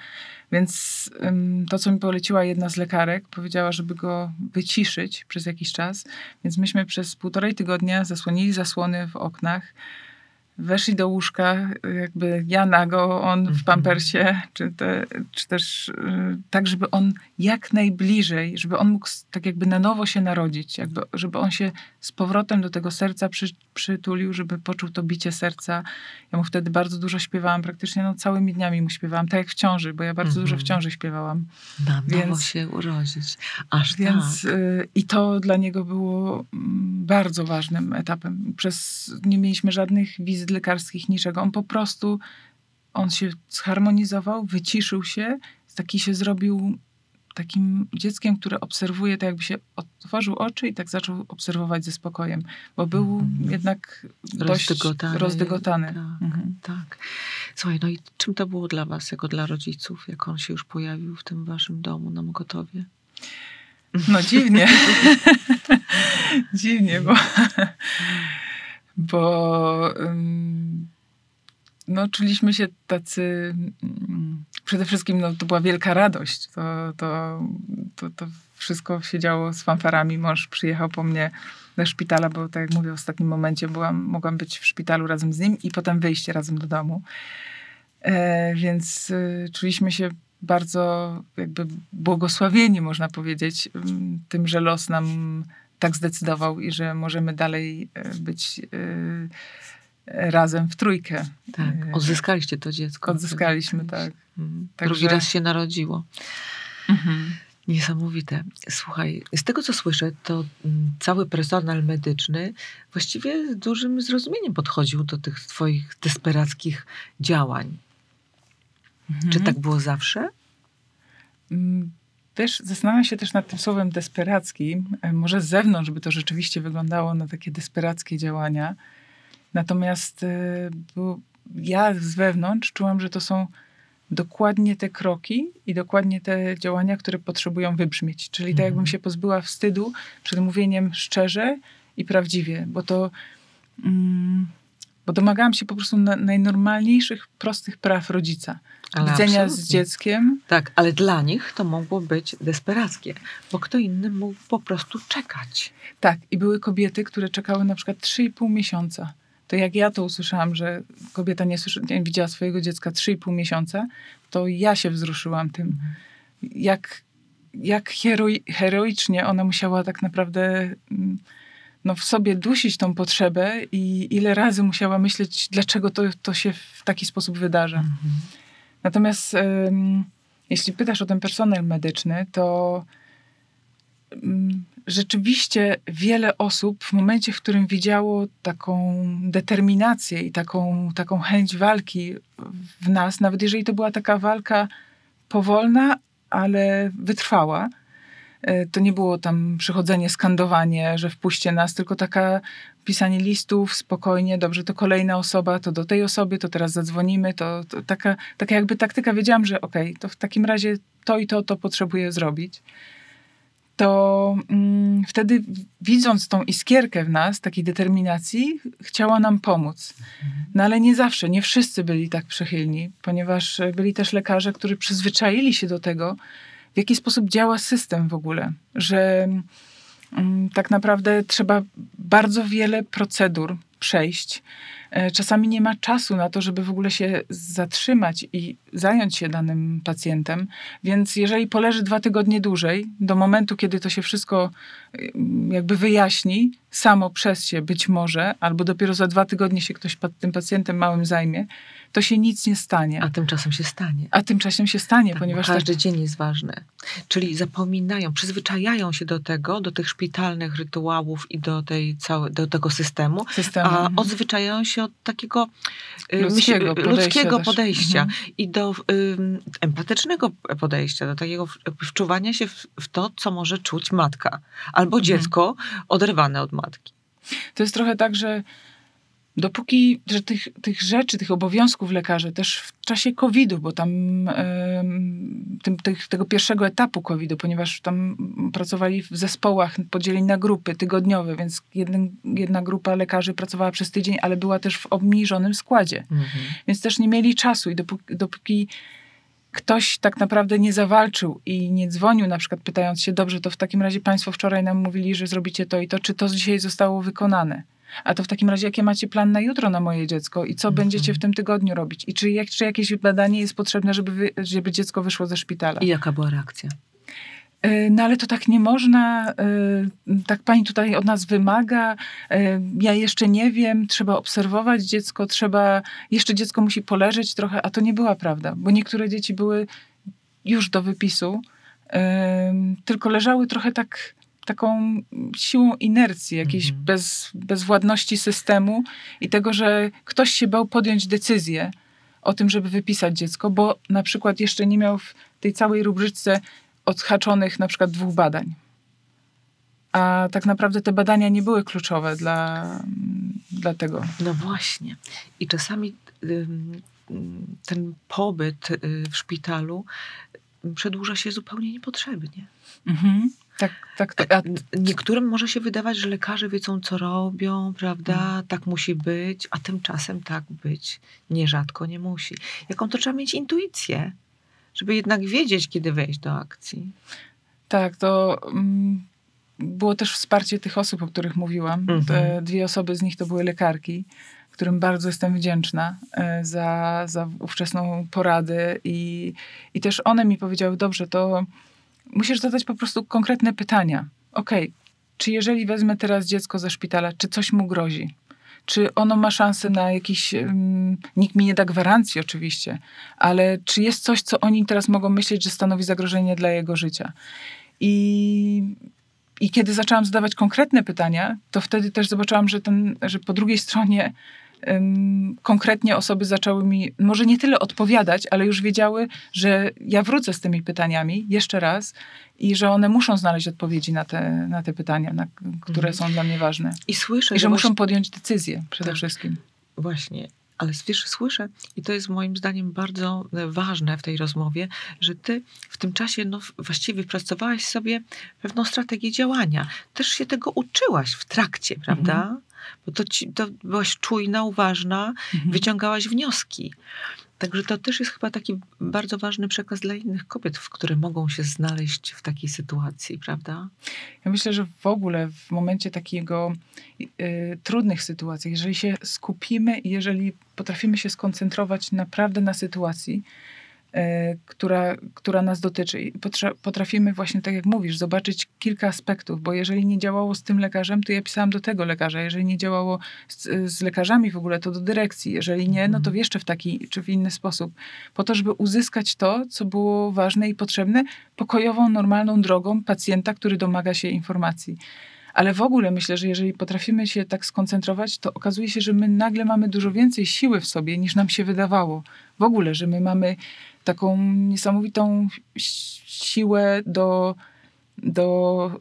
A: Więc em, to, co mi poleciła jedna z lekarek, powiedziała, żeby go wyciszyć przez jakiś czas. Więc myśmy przez półtorej tygodnia zasłonili zasłony w oknach, weszli do łóżka, jakby ja nago, on w
B: Mhm.
A: pampersie, czy, te, czy też y, tak, żeby on jak najbliżej, żeby on mógł tak jakby na nowo się narodzić, jakby, żeby on się z powrotem do tego serca przy, przytulił, żeby poczuł to bicie serca. Ja mu wtedy bardzo dużo śpiewałam, praktycznie no, całymi dniami mu śpiewałam, tak jak w ciąży, bo ja bardzo dużo w
B: Mhm.
A: ciąży śpiewałam.
B: Na
A: Więc-
B: się urodzić. Aż
A: Więc
B: tak.
A: y, i to dla niego było mm, bardzo ważnym etapem. Przez nie mieliśmy żadnych wizyt lekarskich, niczego. On po prostu on się zharmonizował, wyciszył się, taki się zrobił takim dzieckiem, które obserwuje, tak jakby się otworzył oczy i tak zaczął obserwować ze spokojem, bo był
B: Mhm.
A: jednak dość
B: Rozdygotany.
A: rozdygotany.
B: Tak.
A: Mhm.
B: Tak. Słuchaj, no i czym to było dla was, jako dla rodziców, jak on się już pojawił w tym waszym domu na Mokotowie?
A: No dziwnie. <laughs> dziwnie, bo, bo no, czuliśmy się tacy. mm, Przede wszystkim no, to była wielka radość. To, to, to, to wszystko się działo z fanfarami. Mąż przyjechał po mnie do szpitala, bo tak jak mówię, w ostatnim momencie byłam, mogłam być w szpitalu razem z nim i potem wyjść razem do domu. E, więc y, czuliśmy się bardzo jakby błogosławieni, można powiedzieć, ym, tym, że los nam tak zdecydował i że możemy dalej e, być e, razem w trójkę.
B: Tak.
A: E,
B: Odzyskaliście to dziecko.
A: Odzyskaliśmy, tak.
B: Mhm.
A: Także-
B: Drugi raz się narodziło.
A: Mhm.
B: Niesamowite. Słuchaj, z tego co słyszę, to mm, cały personel medyczny właściwie z dużym zrozumieniem podchodził do tych twoich desperackich działań.
A: Mhm.
B: Czy tak było zawsze?
A: Wiesz, zastanawiam się też nad tym słowem desperacki. E, Może z zewnątrz by to rzeczywiście wyglądało na takie desperackie działania. Natomiast e, ja z wewnątrz czułam, że to są dokładnie te kroki i dokładnie te działania, które potrzebują wybrzmieć. Czyli tak jakbym
B: Mhm.
A: się pozbyła wstydu przed mówieniem szczerze i prawdziwie, bo to mm, bo domagałam się po prostu na, najnormalniejszych, prostych praw rodzica.
B: Ale
A: Widzenia z
B: absolutnie.
A: dzieckiem.
B: Tak, ale dla nich to mogło być desperackie, bo kto inny mógł po prostu czekać.
A: Tak, i były kobiety, które czekały na przykład 3,5 miesiąca. To jak ja to usłyszałam, że kobieta nie, słyszy, nie widziała swojego dziecka 3,5 miesiąca, to ja się wzruszyłam tym, jak, jak heroi, heroicznie ona musiała tak naprawdę mm, no, w sobie dusić tą potrzebę i ile razy musiała myśleć, dlaczego to, to się w taki sposób wydarza. Natomiast em, jeśli pytasz o ten personel medyczny, to mm, rzeczywiście wiele osób w momencie, w którym widziało taką determinację i taką, taką chęć walki w nas, nawet jeżeli to była taka walka powolna, ale wytrwała, to nie było tam przychodzenie, skandowanie, że wpuśćcie nas, tylko taka pisanie listów spokojnie, dobrze, to kolejna osoba, to do tej osoby, to teraz zadzwonimy, to, to taka, taka jakby taktyka, wiedziałam, że okej, to w takim razie to i to, to potrzebuję zrobić. To mm, wtedy widząc tą iskierkę w nas, takiej determinacji, chciała nam pomóc. No ale nie zawsze, nie wszyscy byli tak przychylni, ponieważ e, byli też lekarze, którzy przyzwyczaili się do tego, w jaki sposób działa system w ogóle, że mm, tak naprawdę trzeba bardzo wiele procedur przejść. E, Czasami nie ma czasu na to, żeby w ogóle się zatrzymać i zająć się danym pacjentem, więc jeżeli poleży dwa tygodnie dłużej, do momentu, kiedy to się wszystko y, jakby wyjaśni, samo przez się być może, albo dopiero za dwa tygodnie się ktoś tym pacjentem małym zajmie, to się nic nie stanie.
B: A tymczasem się stanie.
A: A tymczasem się stanie,
B: Tak,
A: ponieważ
B: bo
A: tak,
B: każdy dzień jest ważny. Czyli zapominają, przyzwyczajają się do tego, do tych szpitalnych rytuałów i do, tej całe, do tego systemu,
A: system
B: a
A: mhm.
B: odzwyczajają się od takiego y,
A: Ludzkiego
B: myśl-
A: podejścia
B: ludzkiego podejścia
A: Mhm.
B: i do ym, empatycznego podejścia, do takiego wczuwania się w, w to, co może czuć matka albo
A: Mhm.
B: dziecko oderwane od matki.
A: To jest trochę tak, że dopóki, że tych, tych rzeczy, tych obowiązków lekarzy też w czasie COVID-u, bo tam tym, tych, tego pierwszego etapu COVID-u, ponieważ tam pracowali w zespołach podzieleni na grupy tygodniowe, więc jeden, jedna grupa lekarzy pracowała przez tydzień, ale była też w obniżonym składzie. Więc też nie mieli czasu i dopóki, dopóki ktoś tak naprawdę nie zawalczył i nie dzwonił, na przykład pytając się, dobrze, to w takim razie państwo wczoraj nam mówili, że zrobicie to i to, czy to dzisiaj zostało wykonane? A to w takim razie, jakie macie plan na jutro na moje dziecko i co
B: Mhm.
A: będziecie w tym tygodniu robić? I czy, jak, czy jakieś badanie jest potrzebne, żeby, wy, żeby dziecko wyszło ze szpitala?
B: I jaka była reakcja?
A: Y, No ale to tak nie można, y, tak pani tutaj od nas wymaga, y, ja jeszcze nie wiem, trzeba obserwować dziecko, trzeba, jeszcze dziecko musi poleżeć trochę, a to nie była prawda, bo niektóre dzieci były już do wypisu, tylko leżały trochę tak, taką siłą inercji, jakiejś
B: Mhm.
A: bez, bezwładności systemu i tego, że ktoś się bał podjąć decyzję o tym, żeby wypisać dziecko, bo na przykład jeszcze nie miał w tej całej rubryczce odhaczonych na przykład dwóch badań. A tak naprawdę te badania nie były kluczowe dla, dla tego.
B: No właśnie. I czasami ten pobyt y, w szpitalu przedłuża się zupełnie niepotrzebnie.
A: Mhm. Tak, tak. To, a,
B: N- Niektórym może się wydawać, że lekarze wiedzą, co robią, prawda? Tak musi być, a tymczasem tak być nierzadko nie musi. Jaką to trzeba mieć intuicję, żeby jednak wiedzieć, kiedy wejść do akcji.
A: tak, to mm, było też wsparcie tych osób, o których mówiłam.
B: Mhm.
A: Dwie osoby z nich to były lekarki, którym bardzo jestem wdzięczna e, za, za ówczesną poradę i, i też one mi powiedziały, dobrze, to musisz zadać po prostu konkretne pytania. Okej, czy jeżeli wezmę teraz dziecko ze szpitala, czy coś mu grozi? Czy ono ma szansę na jakiś. Nikt mi nie da gwarancji, oczywiście, ale czy jest coś, co oni teraz mogą myśleć, że stanowi zagrożenie dla jego życia? I, i kiedy zaczęłam zadawać konkretne pytania, to wtedy też zobaczyłam, że, ten, że po drugiej stronie konkretnie osoby zaczęły mi może nie tyle odpowiadać, ale już wiedziały, że ja wrócę z tymi pytaniami jeszcze raz i że one muszą znaleźć odpowiedzi na te, na te pytania, na, które
B: Mhm.
A: są dla mnie ważne.
B: I słyszę,
A: I że
B: właśnie-
A: muszą podjąć decyzję przede
B: Tak.
A: wszystkim.
B: Właśnie. Ale wiesz, słyszę, i to jest moim zdaniem bardzo e, ważne w tej rozmowie, że ty w tym czasie no, właściwie wypracowałaś sobie pewną strategię działania. Też się tego uczyłaś w trakcie, prawda?
A: Mhm.
B: Bo to, ci, to byłaś czujna, uważna,
A: Mhm.
B: wyciągałaś wnioski. Także to też jest chyba taki bardzo ważny przekaz dla innych kobiet, w które mogą się znaleźć w takiej sytuacji, prawda?
A: Ja myślę, że w ogóle w momencie takiego y, trudnych sytuacji, jeżeli się skupimy i jeżeli potrafimy się skoncentrować naprawdę na sytuacji, która, która nas dotyczy. I potra- potrafimy właśnie, tak jak mówisz, zobaczyć kilka aspektów, bo jeżeli nie działało z tym lekarzem, to ja pisałam do tego lekarza, jeżeli nie działało z, z lekarzami w ogóle, to do dyrekcji, jeżeli nie, no to jeszcze w taki czy w inny sposób, po to, żeby uzyskać to, co było ważne i potrzebne, pokojową, normalną drogą pacjenta, który domaga się informacji. Ale w ogóle myślę, że jeżeli potrafimy się tak skoncentrować, to okazuje się, że my nagle mamy dużo więcej siły w sobie, niż nam się wydawało. W ogóle, że my mamy taką niesamowitą si- siłę do, do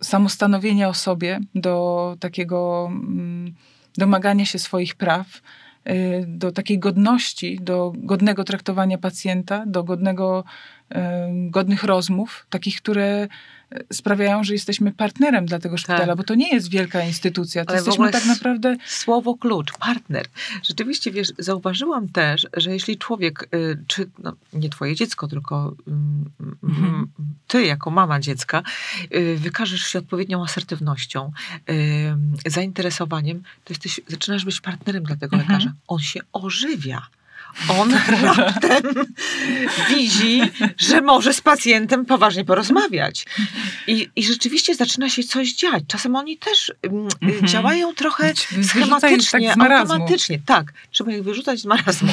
A: samostanowienia o sobie, do takiego mm, domagania się swoich praw, y, do takiej godności, do godnego traktowania pacjenta, do godnego, godnych rozmów, takich, które e, sprawiają, że jesteśmy partnerem dla tego szpitala,
B: Tak.
A: bo to nie jest wielka instytucja. To
B: Ale
A: jesteśmy tak naprawdę.
B: Słowo klucz, partner. Rzeczywiście, wiesz, zauważyłam też, że jeśli człowiek, y, czy no, nie twoje dziecko, tylko mm,
A: Mhm.
B: mm, ty jako mama dziecka, y, wykażesz się odpowiednią asertywnością, zainteresowaniem, to jesteś, zaczynasz być partnerem dla tego
A: Mhm.
B: lekarza. On się ożywia. On <laughs> raptem widzi, że może z pacjentem poważnie porozmawiać. I, I rzeczywiście zaczyna się coś dziać. Czasem oni też mm,
A: Mhm.
B: działają trochę
A: Wyrzucają
B: schematycznie,
A: tak
B: automatycznie. Tak, trzeba ich wyrzucać z marazmu.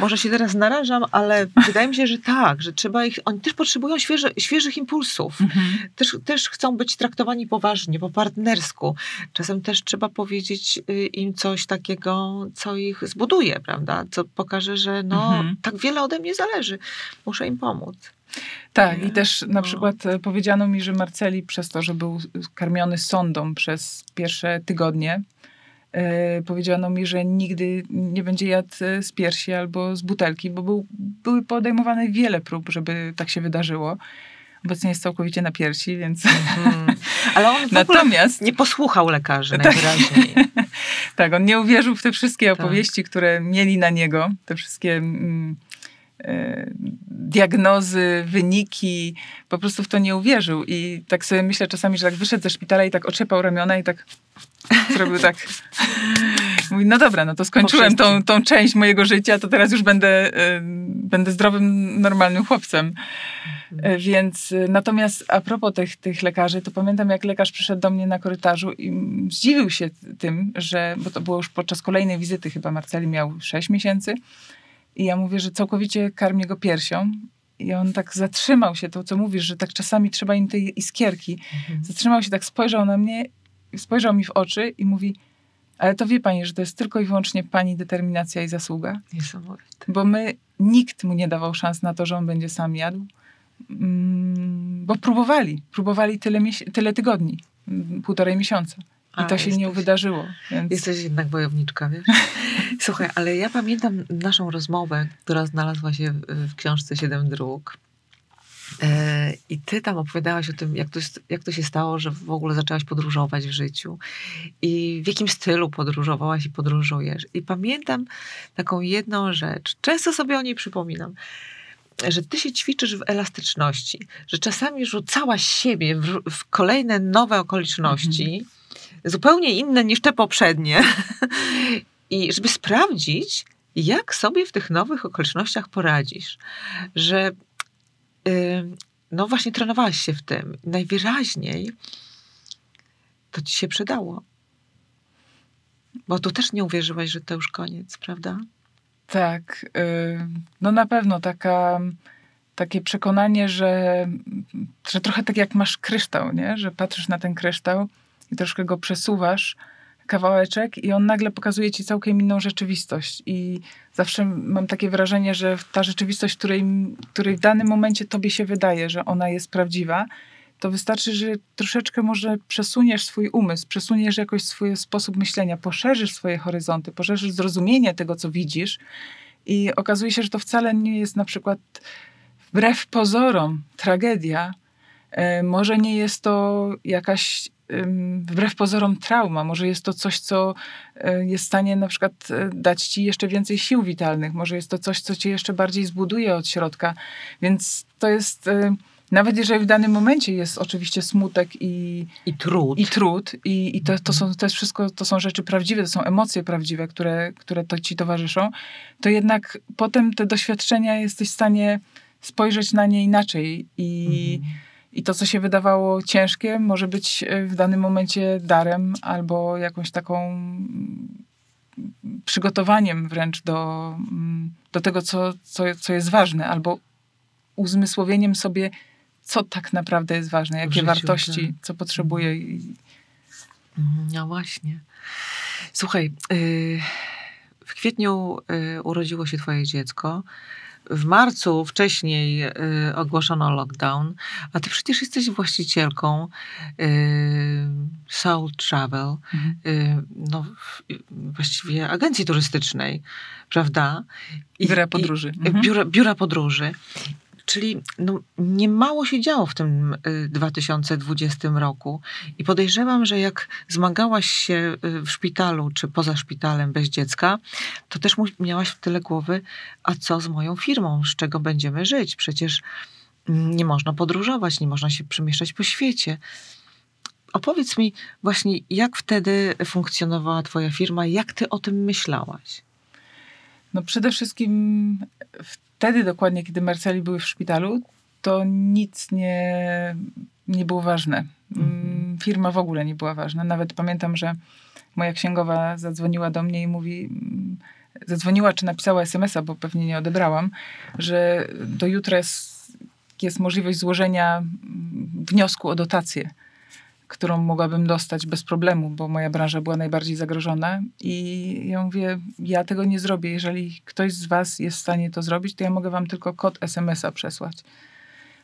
B: Może się teraz narażam, ale wydaje mi się, że tak, że trzeba ich, oni też potrzebują świeże, świeżych impulsów.
A: Mhm.
B: Też, też chcą być traktowani poważnie, po partnersku. Czasem też trzeba powiedzieć y, im coś takiego, co ich zbuduje, prawda? Co pokaże, że no,
A: Mhm.
B: tak wiele ode mnie zależy. Muszę im pomóc.
A: Tak, i też na
B: No.
A: przykład e, powiedziano mi, że Marceli przez to, że był karmiony sondą przez pierwsze tygodnie, e, powiedziano mi, że nigdy nie będzie jadł e, z piersi albo z butelki, bo był, były podejmowane wiele prób, żeby tak się wydarzyło. Obecnie jest całkowicie na piersi, więc...
B: Mhm. <laughs> Ale on
A: Natomiast
B: nie posłuchał lekarzy
A: Tak.
B: najwyraźniej. <laughs>
A: tak, on nie uwierzył w te wszystkie
B: Tak.
A: opowieści, które mieli na niego, te wszystkie mm, diagnozy, wyniki, po prostu w to nie uwierzył. I tak sobie myślę czasami, że tak wyszedł ze szpitala i tak oczepał ramiona i tak zrobił tak. <laughs> Mówi, no dobra, no to skończyłem tą, tą część mojego życia, to teraz już będę, e, będę zdrowym, normalnym chłopcem. E, Więc e, natomiast a propos tych, tych lekarzy, to pamiętam jak lekarz przyszedł do mnie na korytarzu i zdziwił się tym, że, bo to było już podczas kolejnej wizyty, chyba Marceli miał 6 miesięcy i ja mówię, że całkowicie karmię go piersią i on tak zatrzymał się, to co mówisz, że tak czasami trzeba im tej iskierki.
B: Mhm.
A: Zatrzymał się, tak spojrzał na mnie, spojrzał mi w oczy i mówi, ale to wie pani, że to jest tylko i wyłącznie pani determinacja i zasługa
B: Niesamowite.
A: bo my, nikt mu nie dawał szans na to, że on będzie sam jadł, Mm, bo próbowali, próbowali tyle, tyle tygodni, mm, półtorej miesiąca. I
B: A,
A: to się nie
B: jesteś-
A: wydarzyło. Więc...
B: Jesteś jednak wojowniczka, wiesz? <laughs> Słuchaj, ale ja pamiętam naszą rozmowę, która znalazła się w, książce Siedem Dróg. E, I ty tam opowiadałaś o tym, jak to, jak to się stało, że w ogóle zaczęłaś podróżować w życiu i w jakim stylu podróżowałaś i podróżujesz. I pamiętam taką jedną rzecz, często sobie o niej przypominam, że ty się ćwiczysz w elastyczności, że czasami rzucałaś siebie w, w kolejne nowe okoliczności, zupełnie inne niż te poprzednie, i żeby sprawdzić, jak sobie w tych nowych okolicznościach poradzisz. Że y, no właśnie trenowałaś się w tym. Najwyraźniej to ci się przydało. Bo tu też nie uwierzyłaś, że to już koniec, prawda?
A: Tak, y, no na pewno taka, takie przekonanie, że, że trochę tak jak masz kryształ, nie? że patrzysz na ten kryształ i troszkę go przesuwasz, kawałeczek i on nagle pokazuje ci całkiem inną rzeczywistość. I zawsze mam takie wrażenie, że ta rzeczywistość, której, której w danym momencie tobie się wydaje, że ona jest prawdziwa, to wystarczy, że troszeczkę może przesuniesz swój umysł, przesuniesz jakoś swój sposób myślenia, poszerzysz swoje horyzonty, poszerzysz zrozumienie tego, co widzisz i okazuje się, że to wcale nie jest na przykład wbrew pozorom tragedia, e, może nie jest to jakaś wbrew pozorom trauma, może jest to coś, co e, jest w stanie na przykład e, dać ci jeszcze więcej sił witalnych, może jest to coś, co cię jeszcze bardziej zbuduje od środka, więc to jest nawet jeżeli w danym momencie jest oczywiście smutek i,
B: I trud,
A: i, trud, i, i to, to, są, to jest wszystko, to są rzeczy prawdziwe, to są emocje prawdziwe, które, które to ci towarzyszą, to jednak potem te doświadczenia jesteś w stanie spojrzeć na nie inaczej i, mhm. I to, co się wydawało ciężkie, może być e, w danym momencie darem albo jakąś taką mm, przygotowaniem wręcz do, mm, do tego, co, co, co jest ważne, albo uzmysłowieniem sobie, co tak naprawdę jest ważne, jakie życiu, wartości, tak. co potrzebuje.
B: Mhm. Mhm, no właśnie. Słuchaj, y, w kwietniu y, urodziło się twoje dziecko. W marcu wcześniej y, ogłoszono lockdown, a ty przecież jesteś właścicielką Soul Travel, mhm. no, właściwie agencji turystycznej, prawda?
A: I, biura podróży.
B: I, mhm. biura, biura podróży. Czyli no, niemało się działo w tym 2020 y, roku i podejrzewam, że jak zmagałaś się y, w szpitalu czy poza szpitalem bez dziecka, to też miałaś w tyle głowy, a co z moją firmą, z czego będziemy żyć? Przecież mm, nie można podróżować, nie można się przemieszczać po świecie. Opowiedz mi właśnie, jak wtedy funkcjonowała Twoja firma, jak Ty o tym myślałaś?
A: No przede wszystkim wtedy dokładnie, kiedy Marceli były w szpitalu, to nic nie, nie było ważne. Mhm. Mm, firma w ogóle nie była ważna. Nawet pamiętam, że moja księgowa zadzwoniła do mnie i mówi, mm, zadzwoniła czy napisała SMS-a, bo pewnie nie odebrałam, że do jutra jest, jest możliwość złożenia mm, wniosku o dotację którą mogłabym dostać bez problemu, bo moja branża była najbardziej zagrożona. I ja mówię, ja tego nie zrobię. Jeżeli ktoś z Was jest w stanie to zrobić, to ja mogę Wam tylko kod SMS-a przesłać.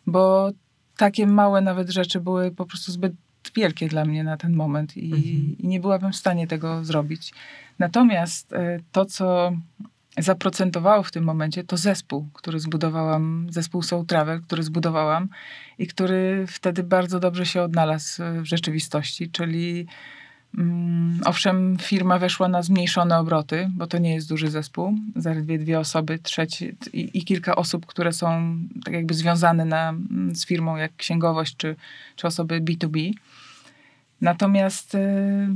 A: Bo takie małe nawet rzeczy były po prostu zbyt wielkie dla mnie na ten moment i, mhm. i nie byłabym w stanie tego zrobić. Natomiast e, to, co zaprocentowało w tym momencie, to zespół, który zbudowałam, zespół Soul Travel, który zbudowałam i który wtedy bardzo dobrze się odnalazł w rzeczywistości, czyli mm, owszem, firma weszła na zmniejszone obroty, bo to nie jest duży zespół, zaledwie dwie osoby, trzeci i, i kilka osób, które są tak jakby związane na, z firmą, jak księgowość czy, czy osoby B2B. Natomiast y,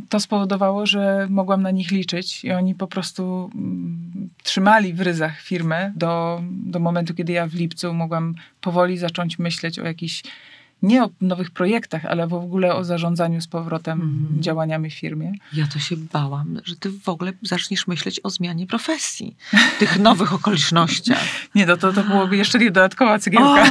A: to spowodowało, że mogłam na nich liczyć i oni po prostu mm, trzymali w ryzach firmę do, do momentu, kiedy ja w lipcu mogłam powoli zacząć myśleć o jakichś nie o nowych projektach, ale w ogóle o zarządzaniu z powrotem mm. działaniami w firmie.
B: Ja to się bałam, że ty w ogóle zaczniesz myśleć o zmianie profesji, tych nowych okolicznościach. <laughs>
A: Nie, no to, to byłoby jeszcze nie dodatkowa cegiełka.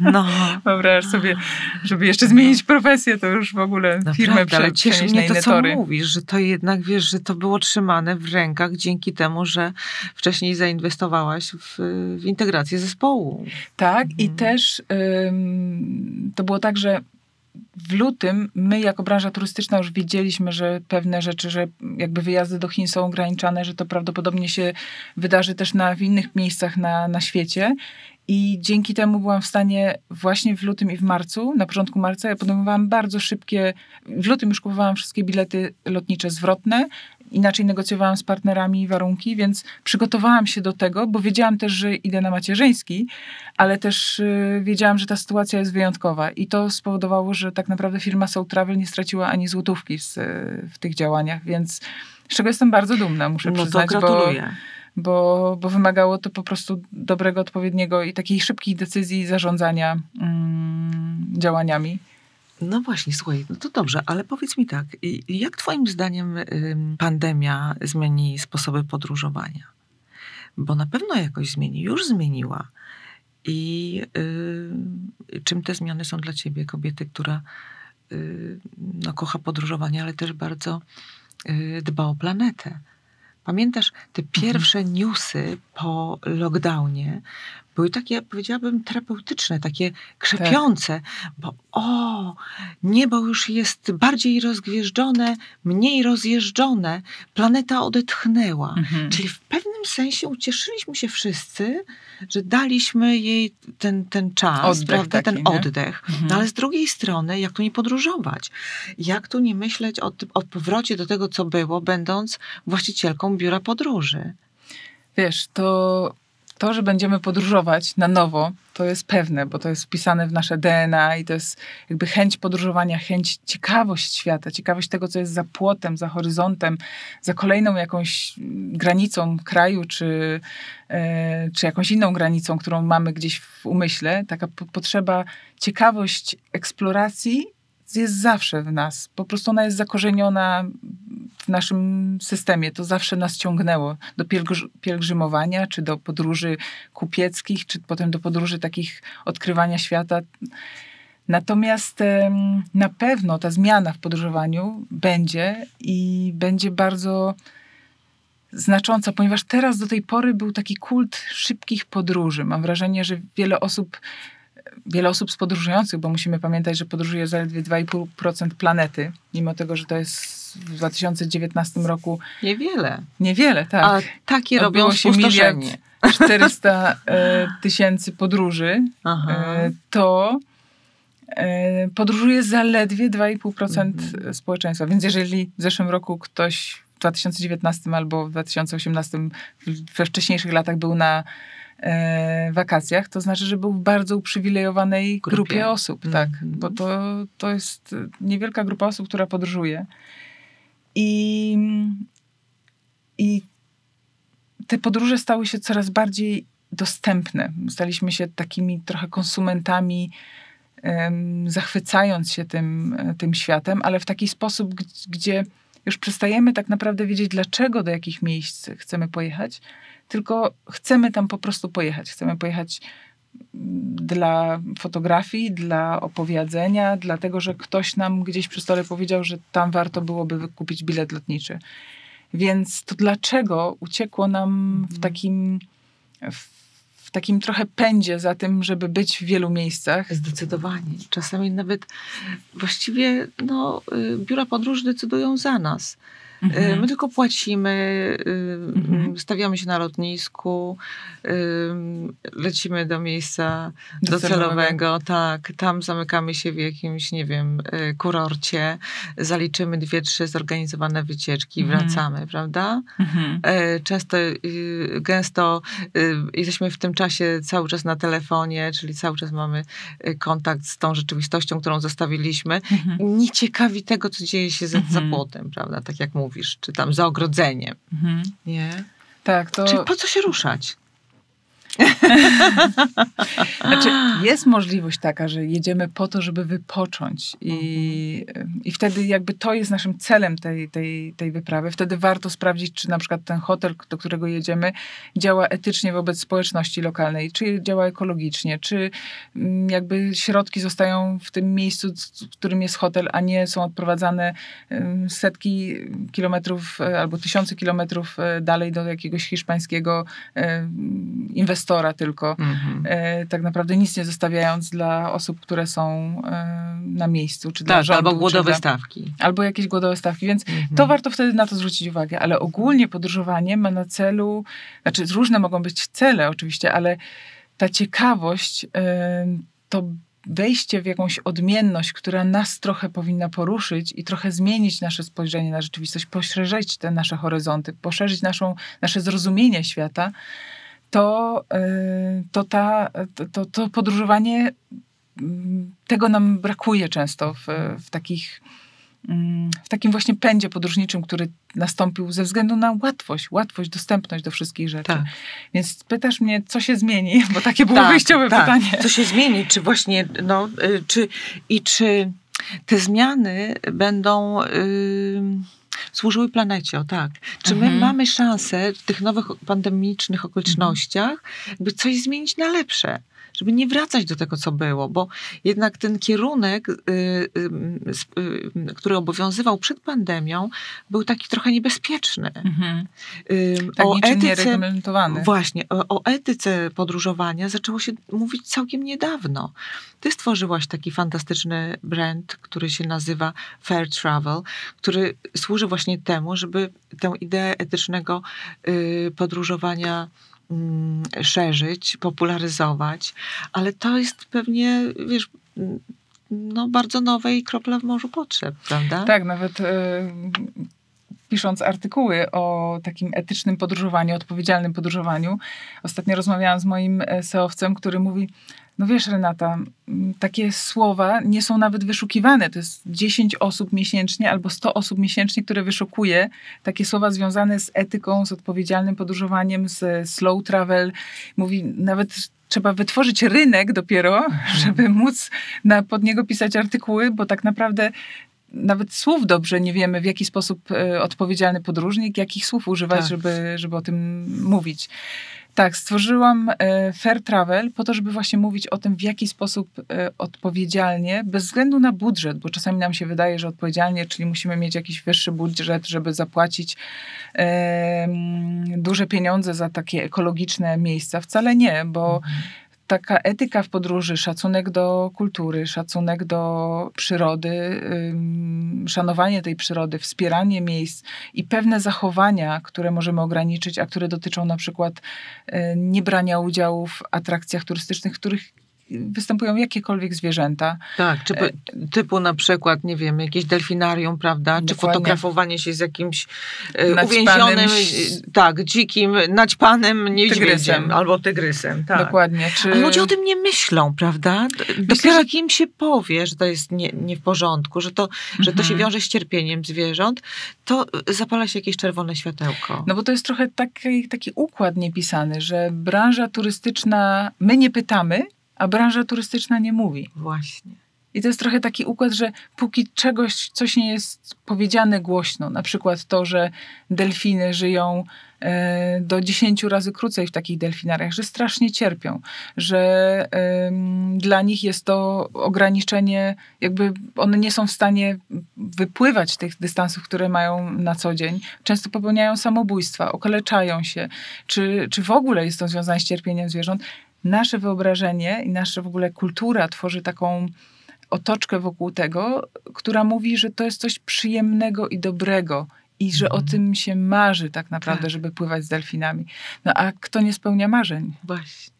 A: No. Wyobraź sobie, żeby jeszcze zmienić profesję, to już w ogóle firmę prze, ale cieszy mnie to, co tory.
B: mówisz, że to jednak, wiesz, że to było trzymane w rękach dzięki temu, że wcześniej zainwestowałaś w, w integrację zespołu.
A: Tak, i mhm. też ym, to było tak, że w lutym my jako branża turystyczna już wiedzieliśmy, że pewne rzeczy, że jakby wyjazdy do Chin są ograniczane, że to prawdopodobnie się wydarzy też na, w innych miejscach na, na świecie. I dzięki temu byłam w stanie właśnie w lutym i w marcu, na początku marca, ja podejmowałam bardzo szybkie, w lutym już kupowałam wszystkie bilety lotnicze zwrotne, inaczej negocjowałam z partnerami warunki, więc przygotowałam się do tego, bo wiedziałam też, że idę na macierzyński, ale też y, wiedziałam, że ta sytuacja jest wyjątkowa i to spowodowało, że tak naprawdę firma Soul Travel nie straciła ani złotówki z, w tych działaniach, więc z czego jestem bardzo dumna, muszę no przyznać,
B: to gratuluję.
A: bo bo, bo wymagało to po prostu dobrego, odpowiedniego i takiej szybkiej decyzji zarządzania mm, działaniami.
B: No właśnie, słuchaj, no to dobrze, ale powiedz mi tak, jak twoim zdaniem pandemia zmieni sposoby podróżowania? Bo na pewno jakoś zmieni, już zmieniła. I czym te zmiany są dla ciebie, kobiety, która y, no, kocha podróżowanie, ale też bardzo y, dba o planetę? Pamiętasz te mhm. pierwsze newsy po lockdownie? Były takie, powiedziałabym, terapeutyczne, takie krzepiące, bo o, niebo już jest bardziej rozgwieżdżone, mniej rozjeżdżone, planeta odetchnęła.
A: Mhm.
B: Czyli w pewnym sensie ucieszyliśmy się wszyscy, że daliśmy jej ten, ten czas,
A: Oddech
B: prawda,
A: taki,
B: ten
A: nie?
B: oddech.
A: Mhm.
B: No ale z drugiej strony, jak tu nie podróżować? Jak tu nie myśleć o, o powrocie do tego, co było, będąc właścicielką biura podróży?
A: Wiesz, to, to, że będziemy podróżować na nowo, to jest pewne, bo to jest wpisane w nasze DNA i to jest jakby chęć podróżowania, chęć, ciekawość świata, ciekawość tego, co jest za płotem, za horyzontem, za kolejną jakąś granicą kraju, czy, e, czy jakąś inną granicą, którą mamy gdzieś w umyśle. Taka po, potrzeba, ciekawość eksploracji jest zawsze w nas. Po prostu ona jest zakorzeniona w naszym systemie. To zawsze nas ciągnęło do pielgrz- pielgrzymowania, czy do podróży kupieckich, czy potem do podróży takich odkrywania świata. Natomiast na pewno ta zmiana w podróżowaniu będzie i będzie bardzo znacząca, ponieważ teraz do tej pory był taki kult szybkich podróży. Mam wrażenie, że wiele osób, wiele osób z podróżujących, bo musimy pamiętać, że podróżuje zaledwie 2,5% planety, mimo tego, że to jest w 2019 roku
B: Niewiele.
A: niewiele, tak.
B: A takie robią
A: Odbyło się miliard
B: spustoszenie.
A: 400 e, tysięcy podróży,
B: Aha.
A: e, to e, podróżuje zaledwie 2,5%
B: Mhm.
A: społeczeństwa. Więc jeżeli w zeszłym roku ktoś w 2019 albo w 2018, w- we wcześniejszych latach był na wakacjach, to znaczy, że był w bardzo uprzywilejowanej
B: Grupie.
A: grupie osób, tak.
B: Mhm.
A: Bo to, to jest niewielka grupa osób, która podróżuje. I, I te podróże stały się coraz bardziej dostępne. Staliśmy się takimi trochę konsumentami, zachwycając się tym, e, tym światem, ale w taki sposób, gdzie już przestajemy tak naprawdę wiedzieć, dlaczego do jakich miejsc chcemy pojechać, tylko chcemy tam po prostu pojechać. Chcemy pojechać mm, dla fotografii, dla opowiedzenia, dlatego że ktoś nam gdzieś przy stole powiedział, że tam warto byłoby wykupić bilet lotniczy. Więc to dlaczego uciekło nam w takim, w, w takim trochę pędzie za tym, żeby być w wielu miejscach?
B: Zdecydowanie. Czasami nawet właściwie no, y, biura podróży decydują za nas. Y,
A: Mhm.
B: My tylko płacimy, y,
A: Mhm.
B: stawiamy się na lotnisku, y, lecimy do miejsca
A: Docelowego.
B: docelowego, tak, tam zamykamy się w jakimś, nie wiem, kurorcie, zaliczymy dwie, trzy zorganizowane wycieczki
A: Mhm.
B: wracamy, prawda?
A: Mhm.
B: Często, gęsto jesteśmy w tym czasie cały czas na telefonie, czyli cały czas mamy kontakt z tą rzeczywistością, którą zostawiliśmy.
A: Mhm.
B: Nie ciekawi tego, co dzieje się za, za płotem, prawda? Tak jak mówisz, czy tam za ogrodzeniem.
A: Mhm.
B: Nie?
A: Tak, to
B: Czyli po co się ruszać? <laughs>
A: znaczy, jest możliwość taka, że jedziemy po to, żeby wypocząć i, i wtedy jakby to jest naszym celem tej, tej, tej wyprawy. Wtedy warto sprawdzić, czy na przykład ten hotel, do którego jedziemy, działa etycznie wobec społeczności lokalnej, czy działa ekologicznie, czy mm, jakby środki zostają w tym miejscu, w którym jest hotel, a nie są odprowadzane setki kilometrów e, albo tysiące kilometrów e, dalej do jakiegoś hiszpańskiego e, inwestora tylko.
B: Mhm.
A: E, tak naprawdę nic nie zostawiając dla osób, które są e, na miejscu, czy dla
B: Tak,
A: rządu,
B: albo głodowe
A: dla,
B: stawki.
A: albo jakieś głodowe stawki, więc
B: Mhm.
A: to warto wtedy na to zwrócić uwagę, ale ogólnie podróżowanie ma na celu, znaczy różne mogą być cele oczywiście, ale ta ciekawość, e, to wejście w jakąś odmienność, która nas trochę powinna poruszyć i trochę zmienić nasze spojrzenie na rzeczywistość, poszerzyć te nasze horyzonty, poszerzyć naszą, nasze zrozumienie świata, to, y, to, ta, to, to, podróżowanie, mm, tego nam brakuje często w, w takich mm, w takim właśnie pędzie podróżniczym, który nastąpił ze względu na łatwość, łatwość, dostępność do wszystkich rzeczy.
B: Tak.
A: Więc pytasz mnie, co się zmieni, <laughs> bo takie było
B: Tak,
A: wyjściowe
B: tak.
A: pytanie.
B: Co się zmieni? Czy właśnie, no, y, czy, i czy te zmiany będą y, służyły planecie, o tak. Czy my
A: Mhm.
B: mamy szansę w tych nowych pandemicznych okolicznościach jakby coś zmienić na lepsze? Żeby nie wracać do tego, co było, bo jednak ten kierunek, y, y, y, który obowiązywał przed pandemią, był taki trochę niebezpieczny.
A: Mhm. Tak o etyce,
B: Właśnie, o, o etyce podróżowania zaczęło się mówić całkiem niedawno. Ty stworzyłaś taki fantastyczny brand, który się nazywa Fair Travel, który służy właśnie temu, żeby tę ideę etycznego podróżowania szerzyć, popularyzować, ale to jest pewnie, wiesz, no bardzo nowe i kropla w morzu potrzeb, prawda?
A: Tak, nawet y pisząc artykuły o takim etycznym podróżowaniu, odpowiedzialnym podróżowaniu. Ostatnio rozmawiałam z moim e, seowcem, który mówi, no wiesz, Renata, takie słowa nie są nawet wyszukiwane. To jest 10 osób miesięcznie albo 100 osób miesięcznie, które wyszukuje takie słowa związane z etyką, z odpowiedzialnym podróżowaniem, z slow travel. Mówi, nawet trzeba wytworzyć rynek dopiero, mhm. żeby móc na, pod niego pisać artykuły, bo tak naprawdę nawet słów dobrze nie wiemy, w jaki sposób e, odpowiedzialny podróżnik, jakich słów używać, tak. żeby, żeby o tym mówić. Tak, stworzyłam e, Fair Travel po to, żeby właśnie mówić o tym, w jaki sposób e, odpowiedzialnie, bez względu na budżet, bo czasami nam się wydaje, że odpowiedzialnie, czyli musimy mieć jakiś wyższy budżet, żeby zapłacić duże pieniądze za takie ekologiczne miejsca. Wcale nie, bo mhm taka etyka w podróży, szacunek do kultury, szacunek do przyrody, szanowanie tej przyrody, wspieranie miejsc i pewne zachowania, które możemy ograniczyć, a które dotyczą na przykład y, niebrania udziału w atrakcjach turystycznych, których występują jakiekolwiek zwierzęta.
B: Tak, czy, e, typu na przykład, nie wiem, jakieś delfinarium, prawda? Czy Dokładnie. fotografowanie się z jakimś e, uwięzionym, tak, dzikim, naćpanym niedźwiedziem albo tygrysem. Tak.
A: Dokładnie.
B: Czy... Ale ludzie o tym nie myślą, prawda? Dopiero jak im się powie, że to jest nie, nie w porządku, że to, mhm. że to się mhm. wiąże z cierpieniem zwierząt, to zapala się jakieś czerwone światełko.
A: No bo to jest trochę taki, taki układ niepisany, że branża turystyczna, my nie pytamy, a branża turystyczna nie mówi.
B: Właśnie.
A: I to jest trochę taki układ, że póki czegoś, coś nie jest powiedziane głośno, na przykład to, że delfiny żyją e, do 10 razy krócej w takich delfinariach, że strasznie cierpią, że e, dla nich jest to ograniczenie, jakby one nie są w stanie wypływać tych dystansów, które mają na co dzień. Często popełniają samobójstwa, okaleczają się, czy, czy w ogóle jest to związane z cierpieniem zwierząt nasze wyobrażenie i nasza w ogóle kultura tworzy taką otoczkę wokół tego, która mówi, że to jest coś przyjemnego i dobrego. I że o mhm. tym się marzy tak naprawdę, tak. żeby pływać z delfinami. No a kto nie spełnia marzeń?
B: Właśnie.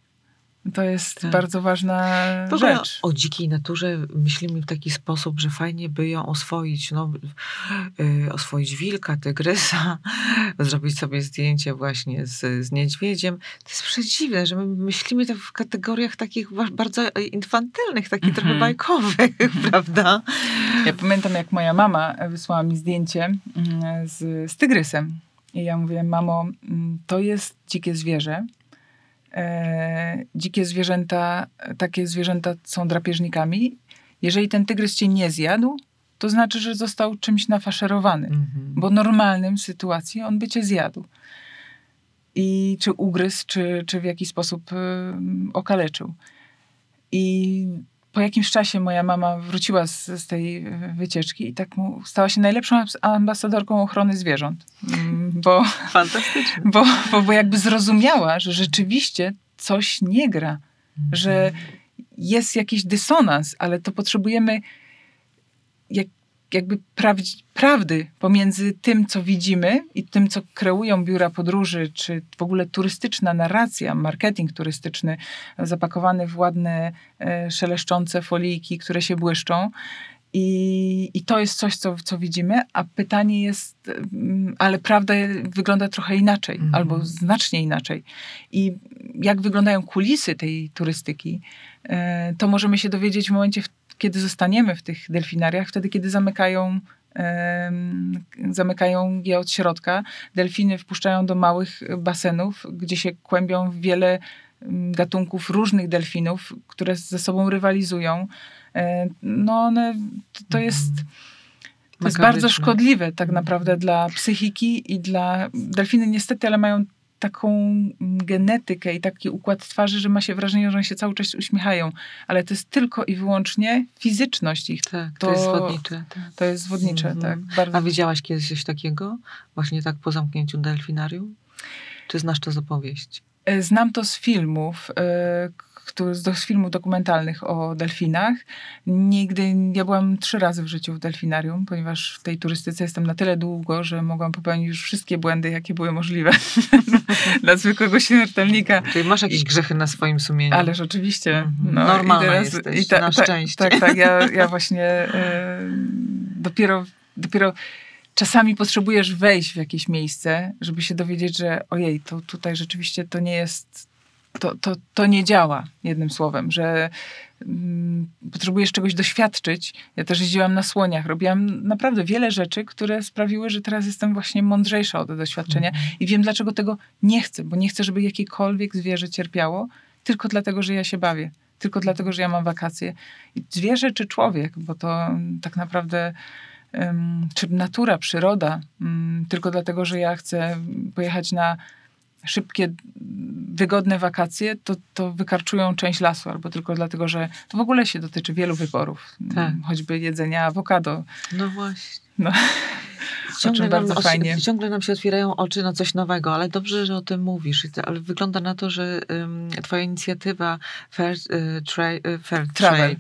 A: To jest tak. bardzo ważna w rzecz.
B: O dzikiej naturze myślimy w taki sposób, że fajnie by ją oswoić, no, yy, oswoić wilka, tygrysa, <laughs> zrobić sobie zdjęcie właśnie z, z niedźwiedziem. To jest przedziwne, że my myślimy tak w kategoriach takich bardzo infantylnych, takich mm -hmm. trochę bajkowych, <laughs> prawda?
A: Ja pamiętam, jak moja mama wysłała mi zdjęcie mm, z, z tygrysem. I ja mówię, mamo, mm, to jest dzikie zwierzę, e, dzikie zwierzęta, takie zwierzęta są drapieżnikami. Jeżeli ten tygrys cię nie zjadł, to znaczy, że został czymś nafaszerowany. Mm -hmm. Bo normalnym sytuacji on by cię zjadł. I czy ugryzł, czy, czy w jakiś sposób y, okaleczył. I po jakimś czasie moja mama wróciła z, z tej wycieczki i tak mu stała się najlepszą ambasadorką ochrony zwierząt.
B: Mm, bo, Fantastycznie.
A: Bo, bo, bo jakby zrozumiała, że rzeczywiście coś nie gra, mhm. że jest jakiś dysonans, ale to potrzebujemy jak, jakby prawdy pomiędzy tym, co widzimy i tym, co kreują biura podróży, czy w ogóle turystyczna narracja, marketing turystyczny, zapakowany w ładne, e, szeleszczące folijki, które się błyszczą. I, I to jest coś, co, co widzimy, a pytanie jest, mm, ale prawda wygląda trochę inaczej, -hmm. albo znacznie inaczej. I jak wyglądają kulisy tej turystyki, e, to możemy się dowiedzieć w momencie, w kiedy zostaniemy w tych delfinariach, wtedy, kiedy zamykają zamykają je od środka. Delfiny wpuszczają do małych basenów, gdzie się kłębią wiele gatunków różnych delfinów, które ze sobą rywalizują. E, no one, to jest... To jest bardzo szkodliwe tak naprawdę dla psychiki i dla... Delfiny niestety, ale mają taką mm, genetykę i taki układ twarzy, że ma się wrażenie, że oni się cały czas uśmiechają. Ale to jest tylko i wyłącznie fizyczność ich.
B: Tak, to, to jest zwodnicze. Tak.
A: To jest zwodnicze, mm -hmm. tak.
B: Bardzo. A widziałaś kiedyś coś takiego? Właśnie tak po zamknięciu delfinarium? Czy znasz to z opowieści?
A: E, znam to z filmów, e, który, z filmów dokumentalnych o delfinach. Nigdy, ja byłam trzy razy w życiu w delfinarium, ponieważ w tej turystyce jestem na tyle długo, że mogłam popełnić już wszystkie błędy, jakie były możliwe <laughs> dla zwykłego śmiertelnika.
B: Czyli masz jakieś grzechy na swoim sumieniu.
A: Ależ oczywiście.
B: Mhm. No, Normalna teraz, jesteś, i ta, na szczęście.
A: Tak, tak, ja, ja <laughs> właśnie y, dopiero, dopiero czasami potrzebujesz wejść w jakieś miejsce, żeby się dowiedzieć, że ojej, to tutaj rzeczywiście to nie jest to, to, to nie działa, jednym słowem, że mm, potrzebujesz czegoś doświadczyć. Ja też jeździłam na słoniach, robiłam naprawdę wiele rzeczy, które sprawiły, że teraz jestem właśnie mądrzejsza od doświadczenia mm. i wiem, dlaczego tego nie chcę, bo nie chcę, żeby jakiekolwiek zwierzę cierpiało, tylko dlatego, że ja się bawię, tylko dlatego, że ja mam wakacje. I zwierzę czy człowiek, bo to tak naprawdę czy natura, przyroda, mm, tylko dlatego, że ja chcę pojechać na szybkie, wygodne wakacje, to, to wykarczują część lasu, albo tylko dlatego, że to w ogóle się dotyczy wielu wyborów. Tak. Choćby jedzenia awokado.
B: No właśnie. No. Ciągle nam, fajnie. ciągle nam się otwierają oczy na coś nowego, ale dobrze, że o tym mówisz. Ale wygląda na to, że um, twoja inicjatywa Fair, y, y, fair
A: Trade.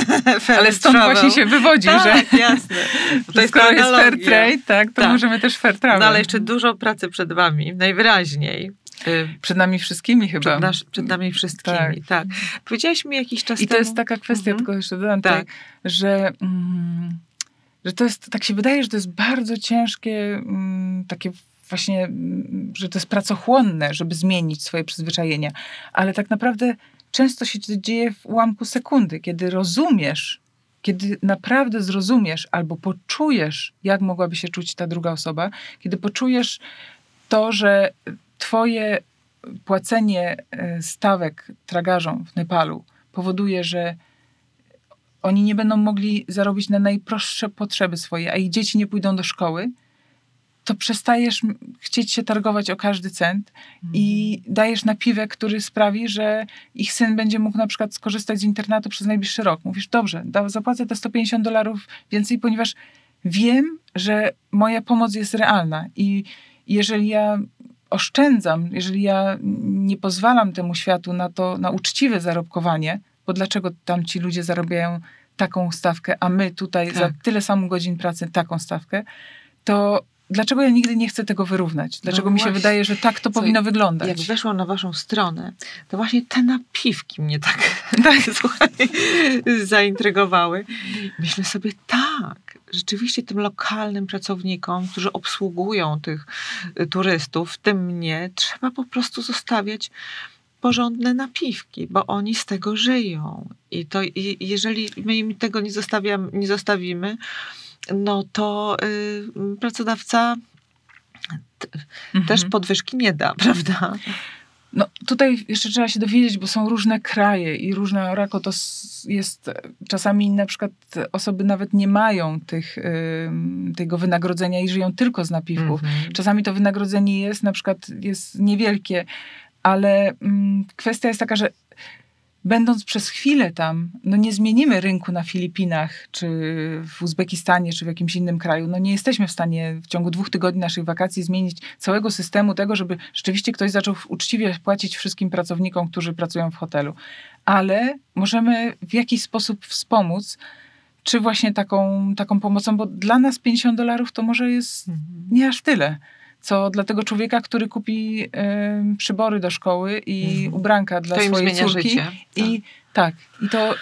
A: <laughs> fair ale stąd travel. właśnie się wywodzi,
B: tak,
A: że
B: jasne. <laughs>
A: To jest, skoro jest Fair Trade, tak, to tak. możemy też Fair Travel.
B: No ale jeszcze dużo pracy przed wami, najwyraźniej.
A: Y, przed nami wszystkimi chyba.
B: Przed, nasz, przed nami wszystkimi, tak. tak. Powiedziałaś mi jakiś czas
A: I
B: temu...
A: to jest taka kwestia, mhm. tylko jeszcze dodam, tak. tak że... Mm, że to jest, tak się wydaje, że to jest bardzo ciężkie, mm, takie właśnie, mm, że to jest pracochłonne, żeby zmienić swoje przyzwyczajenia, ale tak naprawdę często się to dzieje w ułamku sekundy, kiedy rozumiesz, kiedy naprawdę zrozumiesz albo poczujesz, jak mogłaby się czuć ta druga osoba, kiedy poczujesz to, że twoje płacenie e, stawek tragarzom w Nepalu powoduje, że oni nie będą mogli zarobić na najprostsze potrzeby swoje, a ich dzieci nie pójdą do szkoły, to przestajesz chcieć się targować o każdy cent mhm. i dajesz napiwek, który sprawi, że ich syn będzie mógł na przykład skorzystać z internatu przez najbliższy rok. Mówisz, dobrze, da, zapłacę te 150 dolarów więcej, ponieważ wiem, że moja pomoc jest realna i jeżeli ja oszczędzam, jeżeli ja nie pozwalam temu światu na to, na uczciwe zarobkowanie, bo dlaczego tam ci ludzie zarabiają taką stawkę, a my tutaj tak. za tyle samo godzin pracy taką stawkę, to dlaczego ja nigdy nie chcę tego wyrównać? Dlaczego no mi się wydaje, że tak to Co, powinno wyglądać?
B: Jak weszłam na waszą stronę, to właśnie te napiwki mnie tak, <laughs> tak <laughs> słuchaj, zaintrygowały. Myślę sobie, tak, rzeczywiście tym lokalnym pracownikom, którzy obsługują tych y, turystów, w tym mnie, trzeba po prostu zostawiać porządne napiwki, bo oni z tego żyją. I to i jeżeli my im tego nie, zostawiam, nie zostawimy, no to y, pracodawca t, mhm. też podwyżki nie da, <laughs> prawda?
A: No tutaj jeszcze trzeba się dowiedzieć, bo są różne kraje i różne orako to jest czasami na przykład osoby nawet nie mają tych, tego wynagrodzenia i żyją tylko z napiwków. Mhm. Czasami to wynagrodzenie jest na przykład jest niewielkie, ale mm, kwestia jest taka, że będąc przez chwilę tam, no nie zmienimy rynku na Filipinach, czy w Uzbekistanie, czy w jakimś innym kraju. No nie jesteśmy w stanie w ciągu dwóch tygodni naszych wakacji zmienić całego systemu tego, żeby rzeczywiście ktoś zaczął uczciwie płacić wszystkim pracownikom, którzy pracują w hotelu. Ale możemy w jakiś sposób wspomóc, czy właśnie taką, taką pomocą, bo dla nas 50 dolarów to może jest mhm. nie aż tyle co dla tego człowieka, który kupi y, przybory do szkoły i mhm. ubranka dla to swojej córki. Życie. I tak. tak. I to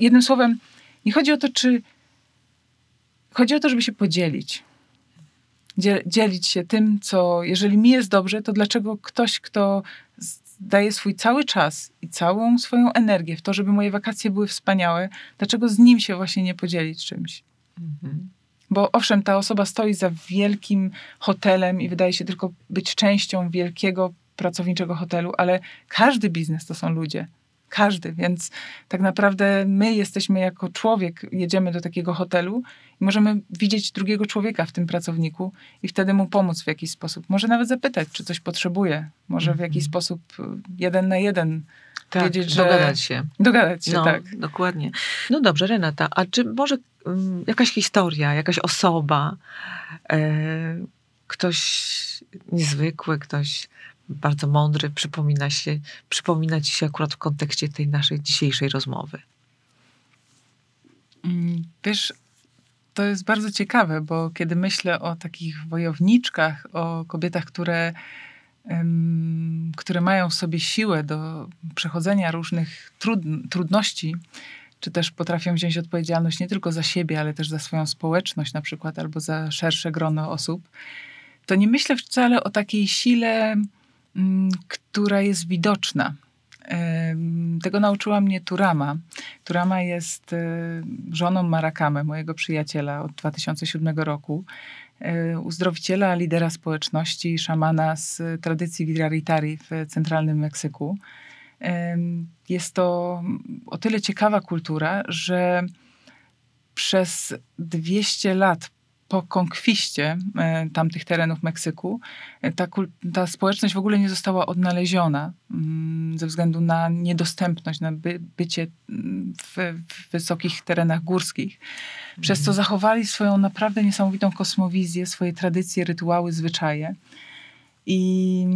A: jednym słowem, nie chodzi o to, czy. Chodzi o to, żeby się podzielić. Dzielić się tym, co jeżeli mi jest dobrze, to dlaczego ktoś, kto daje swój cały czas i całą swoją energię w to, żeby moje wakacje były wspaniałe, dlaczego z nim się właśnie nie podzielić czymś? Mhm. Bo owszem, ta osoba stoi za wielkim hotelem i wydaje się tylko być częścią wielkiego pracowniczego hotelu, ale każdy biznes to są ludzie. Każdy, więc tak naprawdę my jesteśmy jako człowiek, jedziemy do takiego hotelu i możemy widzieć drugiego człowieka w tym pracowniku i wtedy mu pomóc w jakiś sposób. Może nawet zapytać, czy coś potrzebuje. Może w jakiś
B: Mhm.
A: sposób y, jeden na jeden
B: Tak,
A: wiedzieć, że...
B: dogadać się.
A: Dogadać się,
B: No,
A: tak.
B: dokładnie. No dobrze, Renata, a czy może mm, jakaś historia, jakaś osoba, e, ktoś niezwykły, ktoś bardzo mądry przypomina, się, przypomina ci się akurat w kontekście tej naszej dzisiejszej rozmowy?
A: Mm, Wiesz, to jest bardzo ciekawe, bo kiedy myślę o takich wojowniczkach, o kobietach, które, które mają w sobie siłę do przechodzenia różnych trud, trudności, czy też potrafią wziąć odpowiedzialność nie tylko za siebie, ale też za swoją społeczność na przykład, albo za szersze grono osób, to nie myślę wcale o takiej sile, mm, która jest widoczna. Tego nauczyła mnie Turama. Turama jest e, żoną Marakame, mojego przyjaciela od 2007 roku. E, Uzdrowiciela, lidera społeczności, szamana z tradycji Viraritari w centralnym Meksyku. Jest to o tyle ciekawa kultura, że przez 200 lat po konkwiście e, tamtych terenów Meksyku e, ta, ta społeczność w ogóle nie została odnaleziona mm, ze względu na niedostępność, na by, bycie mm, w, w wysokich terenach górskich. Przez co zachowali swoją naprawdę niesamowitą kosmowizję, swoje tradycje, rytuały, zwyczaje. I,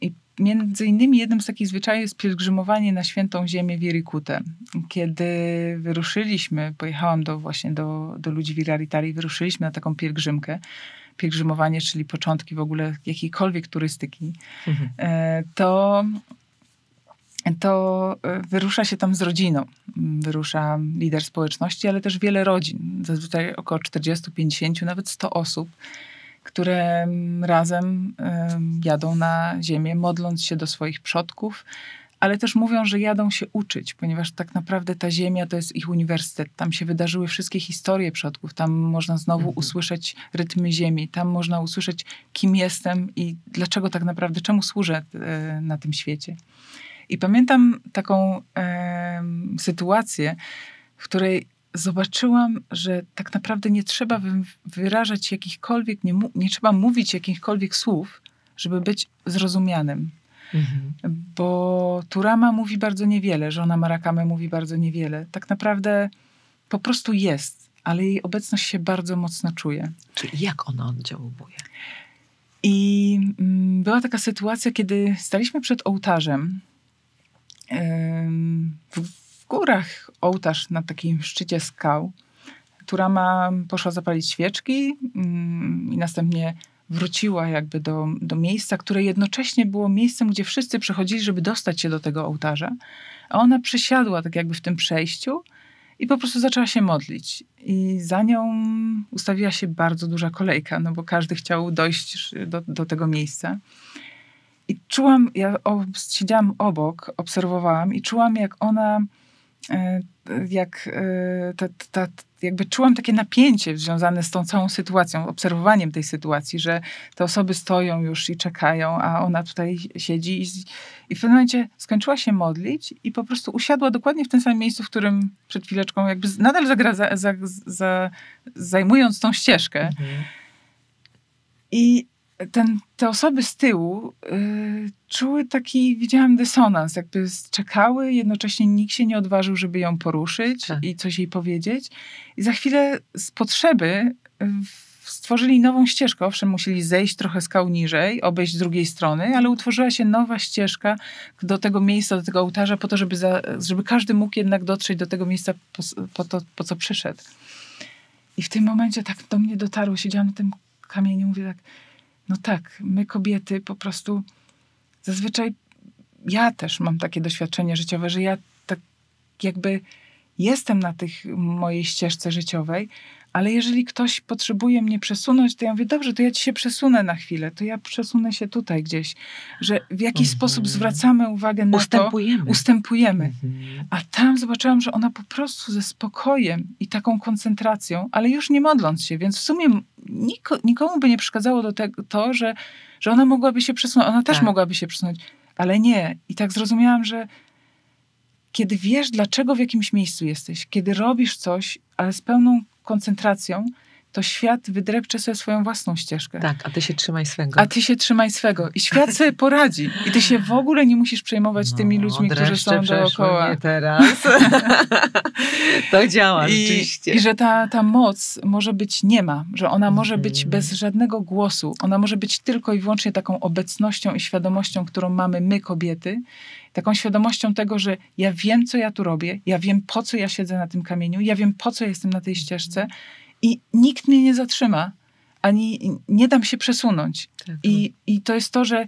A: I między innymi jednym z takich zwyczajów jest pielgrzymowanie na świętą ziemię Wirikutę. Kiedy wyruszyliśmy, pojechałam do, właśnie do, do ludzi Viraritari, wyruszyliśmy na taką pielgrzymkę. Pielgrzymowanie, czyli początki w ogóle jakiejkolwiek turystyki, e, to, to e, wyrusza się tam z rodziną. Wyrusza lider społeczności, ale też wiele rodzin. Zazwyczaj około 40-50, nawet 100 osób, które mm, razem em, jadą na ziemię, modląc się do swoich przodków, ale też mówią, że jadą się uczyć, ponieważ tak naprawdę ta ziemia to jest ich uniwersytet. Tam się wydarzyły wszystkie historie przodków. Tam można znowu
B: Mhm.
A: usłyszeć rytmy ziemi. Tam można usłyszeć, kim jestem i dlaczego tak naprawdę, czemu służę e, na tym świecie. I pamiętam taką em, sytuację, w której zobaczyłam, że tak naprawdę nie trzeba wy- wyrażać jakichkolwiek, nie, nie trzeba mówić jakichkolwiek słów, żeby być zrozumianym.
B: Mhm.
A: Bo Turama mówi bardzo niewiele, żona Marakame mówi bardzo niewiele. Tak naprawdę po prostu jest, ale jej obecność się bardzo mocno czuje.
B: Czyli jak ona oddziałuje?
A: I mm, była taka sytuacja, kiedy staliśmy przed ołtarzem. W, w górach ołtarz na takim szczycie skał. Turama poszła zapalić świeczki ym, i następnie wróciła jakby do, do miejsca, które jednocześnie było miejscem, gdzie wszyscy przychodzili, żeby dostać się do tego ołtarza. A ona przysiadła tak jakby w tym przejściu i po prostu zaczęła się modlić. I za nią ustawiła się bardzo duża kolejka, no bo każdy chciał dojść do, do tego miejsca. I czułam, ja siedziałam obok, obserwowałam i czułam, jak ona, jak e, ta, ta, jakby czułam takie napięcie związane z tą całą sytuacją, obserwowaniem tej sytuacji, że te osoby stoją już i czekają, a ona tutaj siedzi i, i w pewnym momencie skończyła się modlić i po prostu usiadła dokładnie w tym samym miejscu, w którym przed chwileczką jakby nadal zagra, za, za, za, zajmując tą ścieżkę.
B: Mhm.
A: I ten, te osoby z tyłu y, czuły taki, widziałam dysonans, jakby czekały, jednocześnie nikt się nie odważył, żeby ją poruszyć
B: Tak.
A: i coś jej powiedzieć. I za chwilę z potrzeby y, stworzyli nową ścieżkę. Owszem, musieli zejść trochę skał niżej, obejść z drugiej strony, ale utworzyła się nowa ścieżka do tego miejsca, do tego ołtarza, po to, żeby, za, żeby każdy mógł jednak dotrzeć do tego miejsca, po, po, to, po co przyszedł. I w tym momencie tak do mnie dotarło, siedziałam na tym kamieniu, mówię tak, no tak, my kobiety po prostu zazwyczaj, ja też mam takie doświadczenie życiowe, że ja tak jakby jestem na tych mojej ścieżce życiowej, ale jeżeli ktoś potrzebuje mnie przesunąć, to ja mówię, dobrze, to ja ci się przesunę na chwilę, to ja przesunę się tutaj gdzieś, że w jakiś
B: Mhm.
A: sposób zwracamy uwagę na
B: Ustępujemy.
A: to, ustępujemy.
B: Mhm.
A: A tam zobaczyłam, że ona po prostu ze spokojem i taką koncentracją, ale już nie modląc się, więc w sumie niko, nikomu by nie przeszkadzało do tego to, że, że ona mogłaby się przesunąć. Ona też
B: Tak.
A: mogłaby się przesunąć, ale nie. I tak zrozumiałam, że kiedy wiesz, dlaczego w jakimś miejscu jesteś, kiedy robisz coś, ale z pełną koncentracją, to świat wydrepcze sobie swoją własną ścieżkę.
B: Tak, a ty się trzymaj swego.
A: A ty się trzymaj swego. I świat sobie poradzi. I ty się w ogóle nie musisz przejmować
B: No,
A: tymi ludźmi, którzy są dookoła.
B: mnie teraz. <laughs> to działa
A: I,
B: rzeczywiście.
A: I że ta, ta moc może być niema, że ona może być
B: Mhm.
A: bez żadnego głosu. Ona może być tylko i wyłącznie taką obecnością i świadomością, którą mamy my, kobiety. Taką świadomością tego, że ja wiem, co ja tu robię, ja wiem, po co ja siedzę na tym kamieniu, ja wiem, po co jestem na tej ścieżce i nikt mnie nie zatrzyma, ani nie dam się przesunąć.
B: Tak.
A: I, I to jest to, że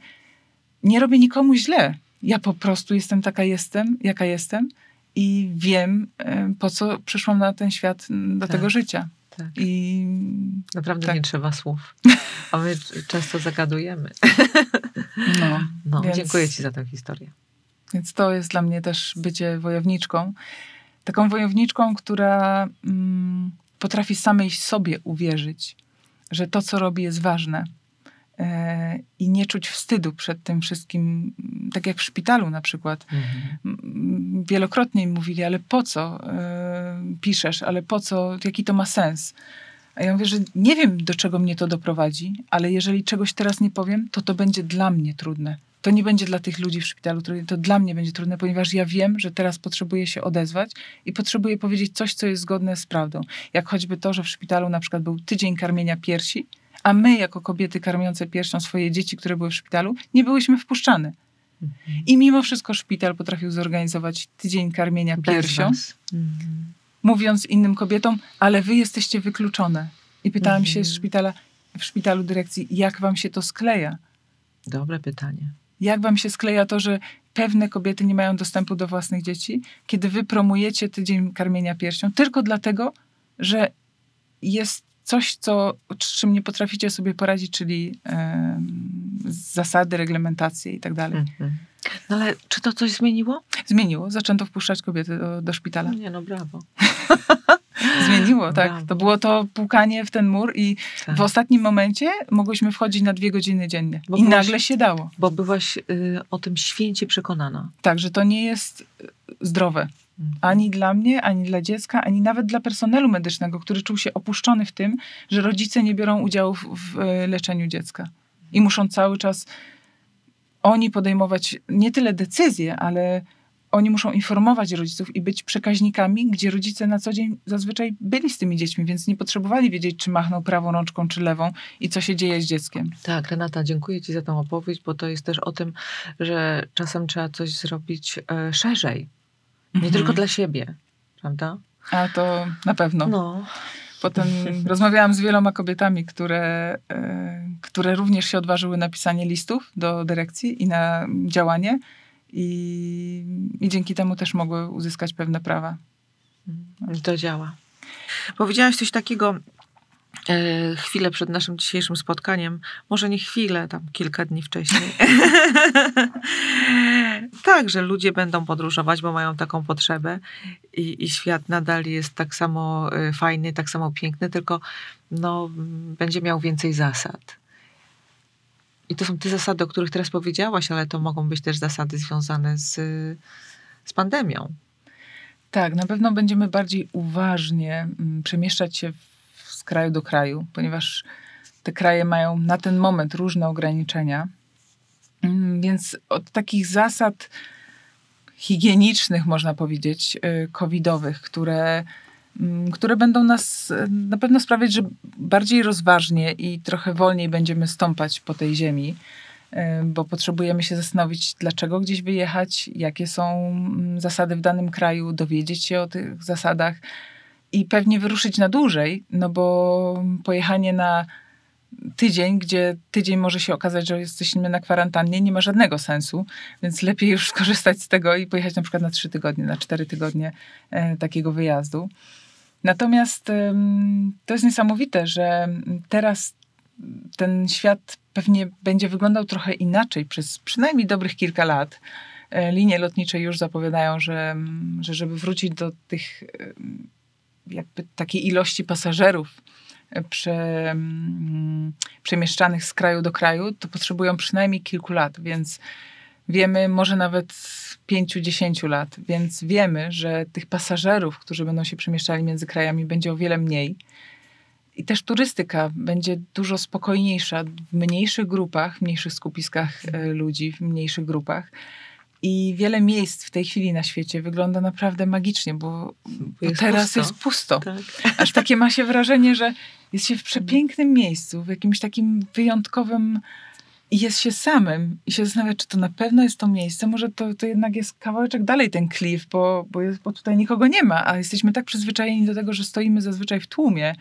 A: nie robię nikomu źle. Ja po prostu jestem taka jestem, jaka jestem i wiem, e, po co przyszłam na ten świat do
B: Tak.
A: tego życia.
B: tak.
A: I
B: Naprawdę
A: tak.
B: nie trzeba słów. <laughs> A my często zagadujemy.
A: no,
B: No,
A: Więc-
B: dziękuję ci za tę historię.
A: Więc to jest dla mnie też bycie wojowniczką. Taką wojowniczką, która mm, potrafi samej sobie uwierzyć, że to, co robi, jest ważne. E, I nie czuć wstydu przed tym wszystkim, m, tak jak w szpitalu na przykład.
B: Mhm.
A: wielokrotnie mi mówili, ale po co e, piszesz, ale po co, jaki to ma sens? A ja mówię, że nie wiem, do czego mnie to doprowadzi, ale jeżeli czegoś teraz nie powiem, to to będzie dla mnie trudne. To nie będzie dla tych ludzi w szpitalu trudne, to dla mnie będzie trudne, ponieważ ja wiem, że teraz potrzebuję się odezwać i potrzebuję powiedzieć coś, co jest zgodne z prawdą. Jak choćby to, że w szpitalu na przykład był tydzień karmienia piersi, a my, jako kobiety karmiące piersią swoje dzieci, które były w szpitalu, nie byłyśmy wpuszczane. I mimo wszystko szpital potrafił zorganizować tydzień karmienia piersią.
B: Mhm.
A: mówiąc innym kobietom, ale wy jesteście wykluczone. I pytałam
B: Mhm.
A: się z szpitala, w szpitalu dyrekcji, jak wam się to skleja?
B: Dobre pytanie.
A: Jak wam się skleja to, że pewne kobiety nie mają dostępu do własnych dzieci, kiedy wy promujecie tydzień karmienia piersią, tylko dlatego, że jest coś, co, z czym nie potraficie sobie poradzić, czyli zasady, reglamentacje i tak dalej.
B: Mhm. No ale czy to coś zmieniło?
A: Zmieniło, zaczęto wpuszczać kobiety do, do szpitala.
B: Nie, no brawo. <laughs>
A: Zmieniło, tak.
B: Brawo.
A: To było to pukanie w ten mur i
B: Tak.
A: w ostatnim momencie mogłyśmy wchodzić na dwie godziny dziennie.
B: Bo
A: I
B: byłaś-
A: nagle się dało.
B: Bo byłaś y, o tym święcie przekonana.
A: Tak, że to nie jest y, zdrowe.
B: Mhm.
A: Ani dla mnie, ani dla dziecka, ani nawet dla personelu medycznego, który czuł się opuszczony w tym, że rodzice nie biorą udziału w, w e, leczeniu dziecka. I muszą cały czas oni podejmować nie tyle decyzje, ale oni muszą informować rodziców i być przekaźnikami, gdzie rodzice na co dzień zazwyczaj byli z tymi dziećmi, więc nie potrzebowali wiedzieć, czy machnął prawą rączką, czy lewą i co się dzieje z dzieckiem.
B: Tak, Renata, dziękuję Ci za tę opowieść, bo to jest też o tym, że czasem trzeba coś zrobić e, szerzej. Nie
A: Mhm.
B: tylko dla siebie, prawda?
A: A to na pewno.
B: No.
A: Potem <laughs> rozmawiałam z wieloma kobietami, które, e, które również się odważyły na pisanie listów do dyrekcji i na działanie. I, I dzięki temu też mogły uzyskać pewne prawa.
B: I to działa. Powiedziałaś coś takiego e, chwilę przed naszym dzisiejszym spotkaniem, może nie chwilę, tam kilka dni wcześniej. <laughs> tak, że ludzie będą podróżować, bo mają taką potrzebę i, i świat nadal jest tak samo e, fajny, tak samo piękny, tylko no, będzie miał więcej zasad. I to są te zasady, o których teraz powiedziałaś, ale to mogą być też zasady związane z, z pandemią.
A: Tak, na pewno będziemy bardziej uważnie mm, przemieszczać się z kraju do kraju, ponieważ te kraje mają na ten moment różne ograniczenia. Mm, Więc od takich zasad higienicznych, można powiedzieć, y, covidowych, które, które będą nas y, na pewno sprawiać, że bardziej rozważnie i trochę wolniej będziemy stąpać po tej ziemi, y, bo potrzebujemy się zastanowić, dlaczego gdzieś wyjechać, jakie są mm, zasady w danym kraju, dowiedzieć się o tych zasadach i pewnie wyruszyć na dłużej, no bo pojechanie na tydzień, gdzie tydzień może się okazać, że jesteśmy na kwarantannie, nie ma żadnego sensu, więc lepiej już skorzystać z tego i pojechać na przykład na trzy tygodnie, na cztery tygodnie e, takiego wyjazdu. Natomiast to jest niesamowite, że teraz ten świat pewnie będzie wyglądał trochę inaczej przez przynajmniej dobrych kilka lat. E, Linie lotnicze już zapowiadają, że, że żeby wrócić do tych jakby takiej ilości pasażerów e, prze, przemieszczanych z kraju do kraju, to potrzebują przynajmniej kilku lat, więc Wiemy może nawet 5-10 lat, więc wiemy, że tych pasażerów, którzy będą się przemieszczali między krajami, będzie o wiele mniej. I też turystyka będzie dużo spokojniejsza w mniejszych grupach, w mniejszych skupiskach e, ludzi, w mniejszych grupach. I wiele miejsc w tej chwili na świecie wygląda naprawdę magicznie, bo, bo
B: Jest
A: teraz
B: pusto.
A: jest pusto.
B: Tak. <laughs>
A: Aż takie ma się wrażenie, że jest się w przepięknym miejscu, w jakimś takim wyjątkowym i jest się samym i się zastanawia, czy to na pewno jest to miejsce, może to, to jednak jest kawałeczek dalej ten klif, bo, bo, jest, bo tutaj nikogo nie ma, a jesteśmy tak przyzwyczajeni do tego, że stoimy zazwyczaj w tłumie,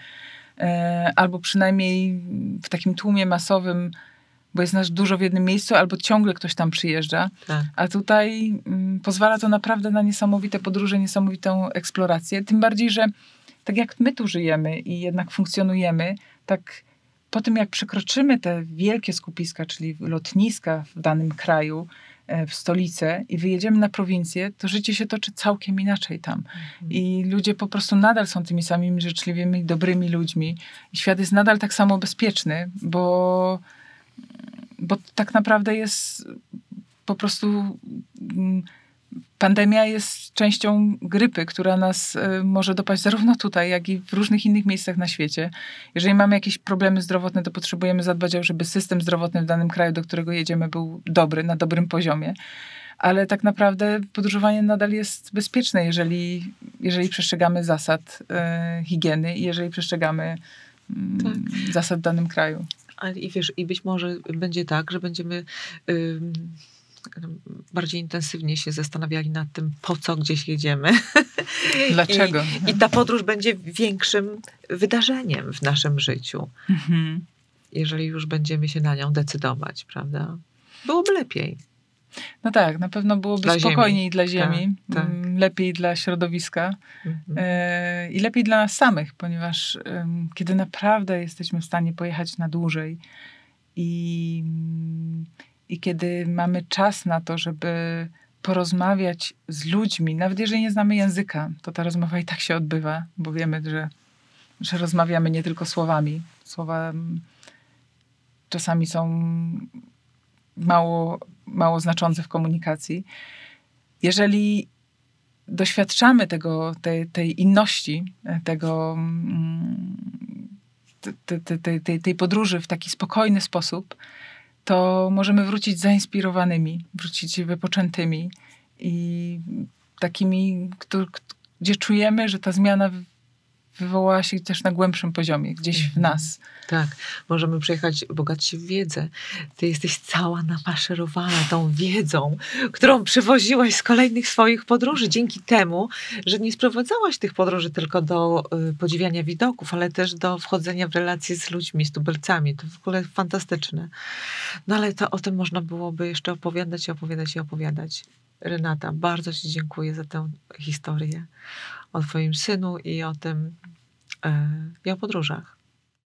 A: e, albo przynajmniej w takim tłumie masowym, bo jest nas dużo w jednym miejscu, albo ciągle ktoś tam przyjeżdża.
B: Tak.
A: A tutaj mm, pozwala to naprawdę na niesamowite podróże, niesamowitą eksplorację. Tym bardziej, że tak jak my tu żyjemy i jednak funkcjonujemy, tak po tym jak przekroczymy te wielkie skupiska, czyli lotniska w danym kraju, e, w stolicę i wyjedziemy na prowincję, to życie się toczy całkiem inaczej tam. I ludzie po prostu nadal są tymi samymi życzliwymi, dobrymi ludźmi. I świat jest nadal tak samo bezpieczny, bo, bo tak naprawdę jest po prostu mm, pandemia jest częścią grypy, która nas y, może dopaść zarówno tutaj, jak i w różnych innych miejscach na świecie. Jeżeli mamy jakieś problemy zdrowotne, to potrzebujemy zadbać o to, żeby system zdrowotny w danym kraju, do którego jedziemy, był dobry, na dobrym poziomie. Ale tak naprawdę podróżowanie nadal jest bezpieczne, jeżeli, jeżeli przestrzegamy zasad y, higieny i jeżeli przestrzegamy mm, zasad w danym kraju.
B: Ale i wiesz, i być może będzie tak, że będziemy ym, bardziej intensywnie się zastanawiali nad tym, po co gdzieś jedziemy. <laughs>
A: Dlaczego?
B: I, I ta podróż będzie większym wydarzeniem w naszym życiu,
A: Mhm.
B: jeżeli już będziemy się na nią decydować, prawda? Byłoby lepiej.
A: No tak, na pewno byłoby
B: Dla Ziemi.
A: spokojniej dla Ziemi,
B: Tak, tak.
A: lepiej dla środowiska
B: Mhm.
A: e, i lepiej dla nas samych, ponieważ kiedy naprawdę jesteśmy w stanie pojechać na dłużej i, i kiedy mamy czas na to, żeby porozmawiać z ludźmi, nawet jeżeli nie znamy języka, to ta rozmowa i tak się odbywa, bo wiemy, że, że rozmawiamy nie tylko słowami. Słowa mm, czasami są mało, mało znaczące w komunikacji. Jeżeli doświadczamy tego, tej, tej inności, e, tego, mm, te- te- te- tej, tej podróży w taki spokojny sposób, to możemy wrócić zainspirowanymi, wrócić wypoczętymi i takimi, gdzie czujemy, że ta zmiana wywołała się też na głębszym poziomie, gdzieś w
B: Mhm.
A: nas.
B: Tak, możemy przyjechać bogać się w wiedzę. Ty jesteś cała napaszerowana tą wiedzą, którą przywoziłaś z kolejnych swoich podróży. Dzięki temu, że nie sprowadzałaś tych podróży tylko do y, podziwiania widoków, ale też do wchodzenia w relacje z ludźmi, z tubylcami. To w ogóle fantastyczne. No ale to o tym można byłoby jeszcze opowiadać i opowiadać i opowiadać. Renata, bardzo Ci dziękuję za tę historię o Twoim synu i o tym, y, i o podróżach.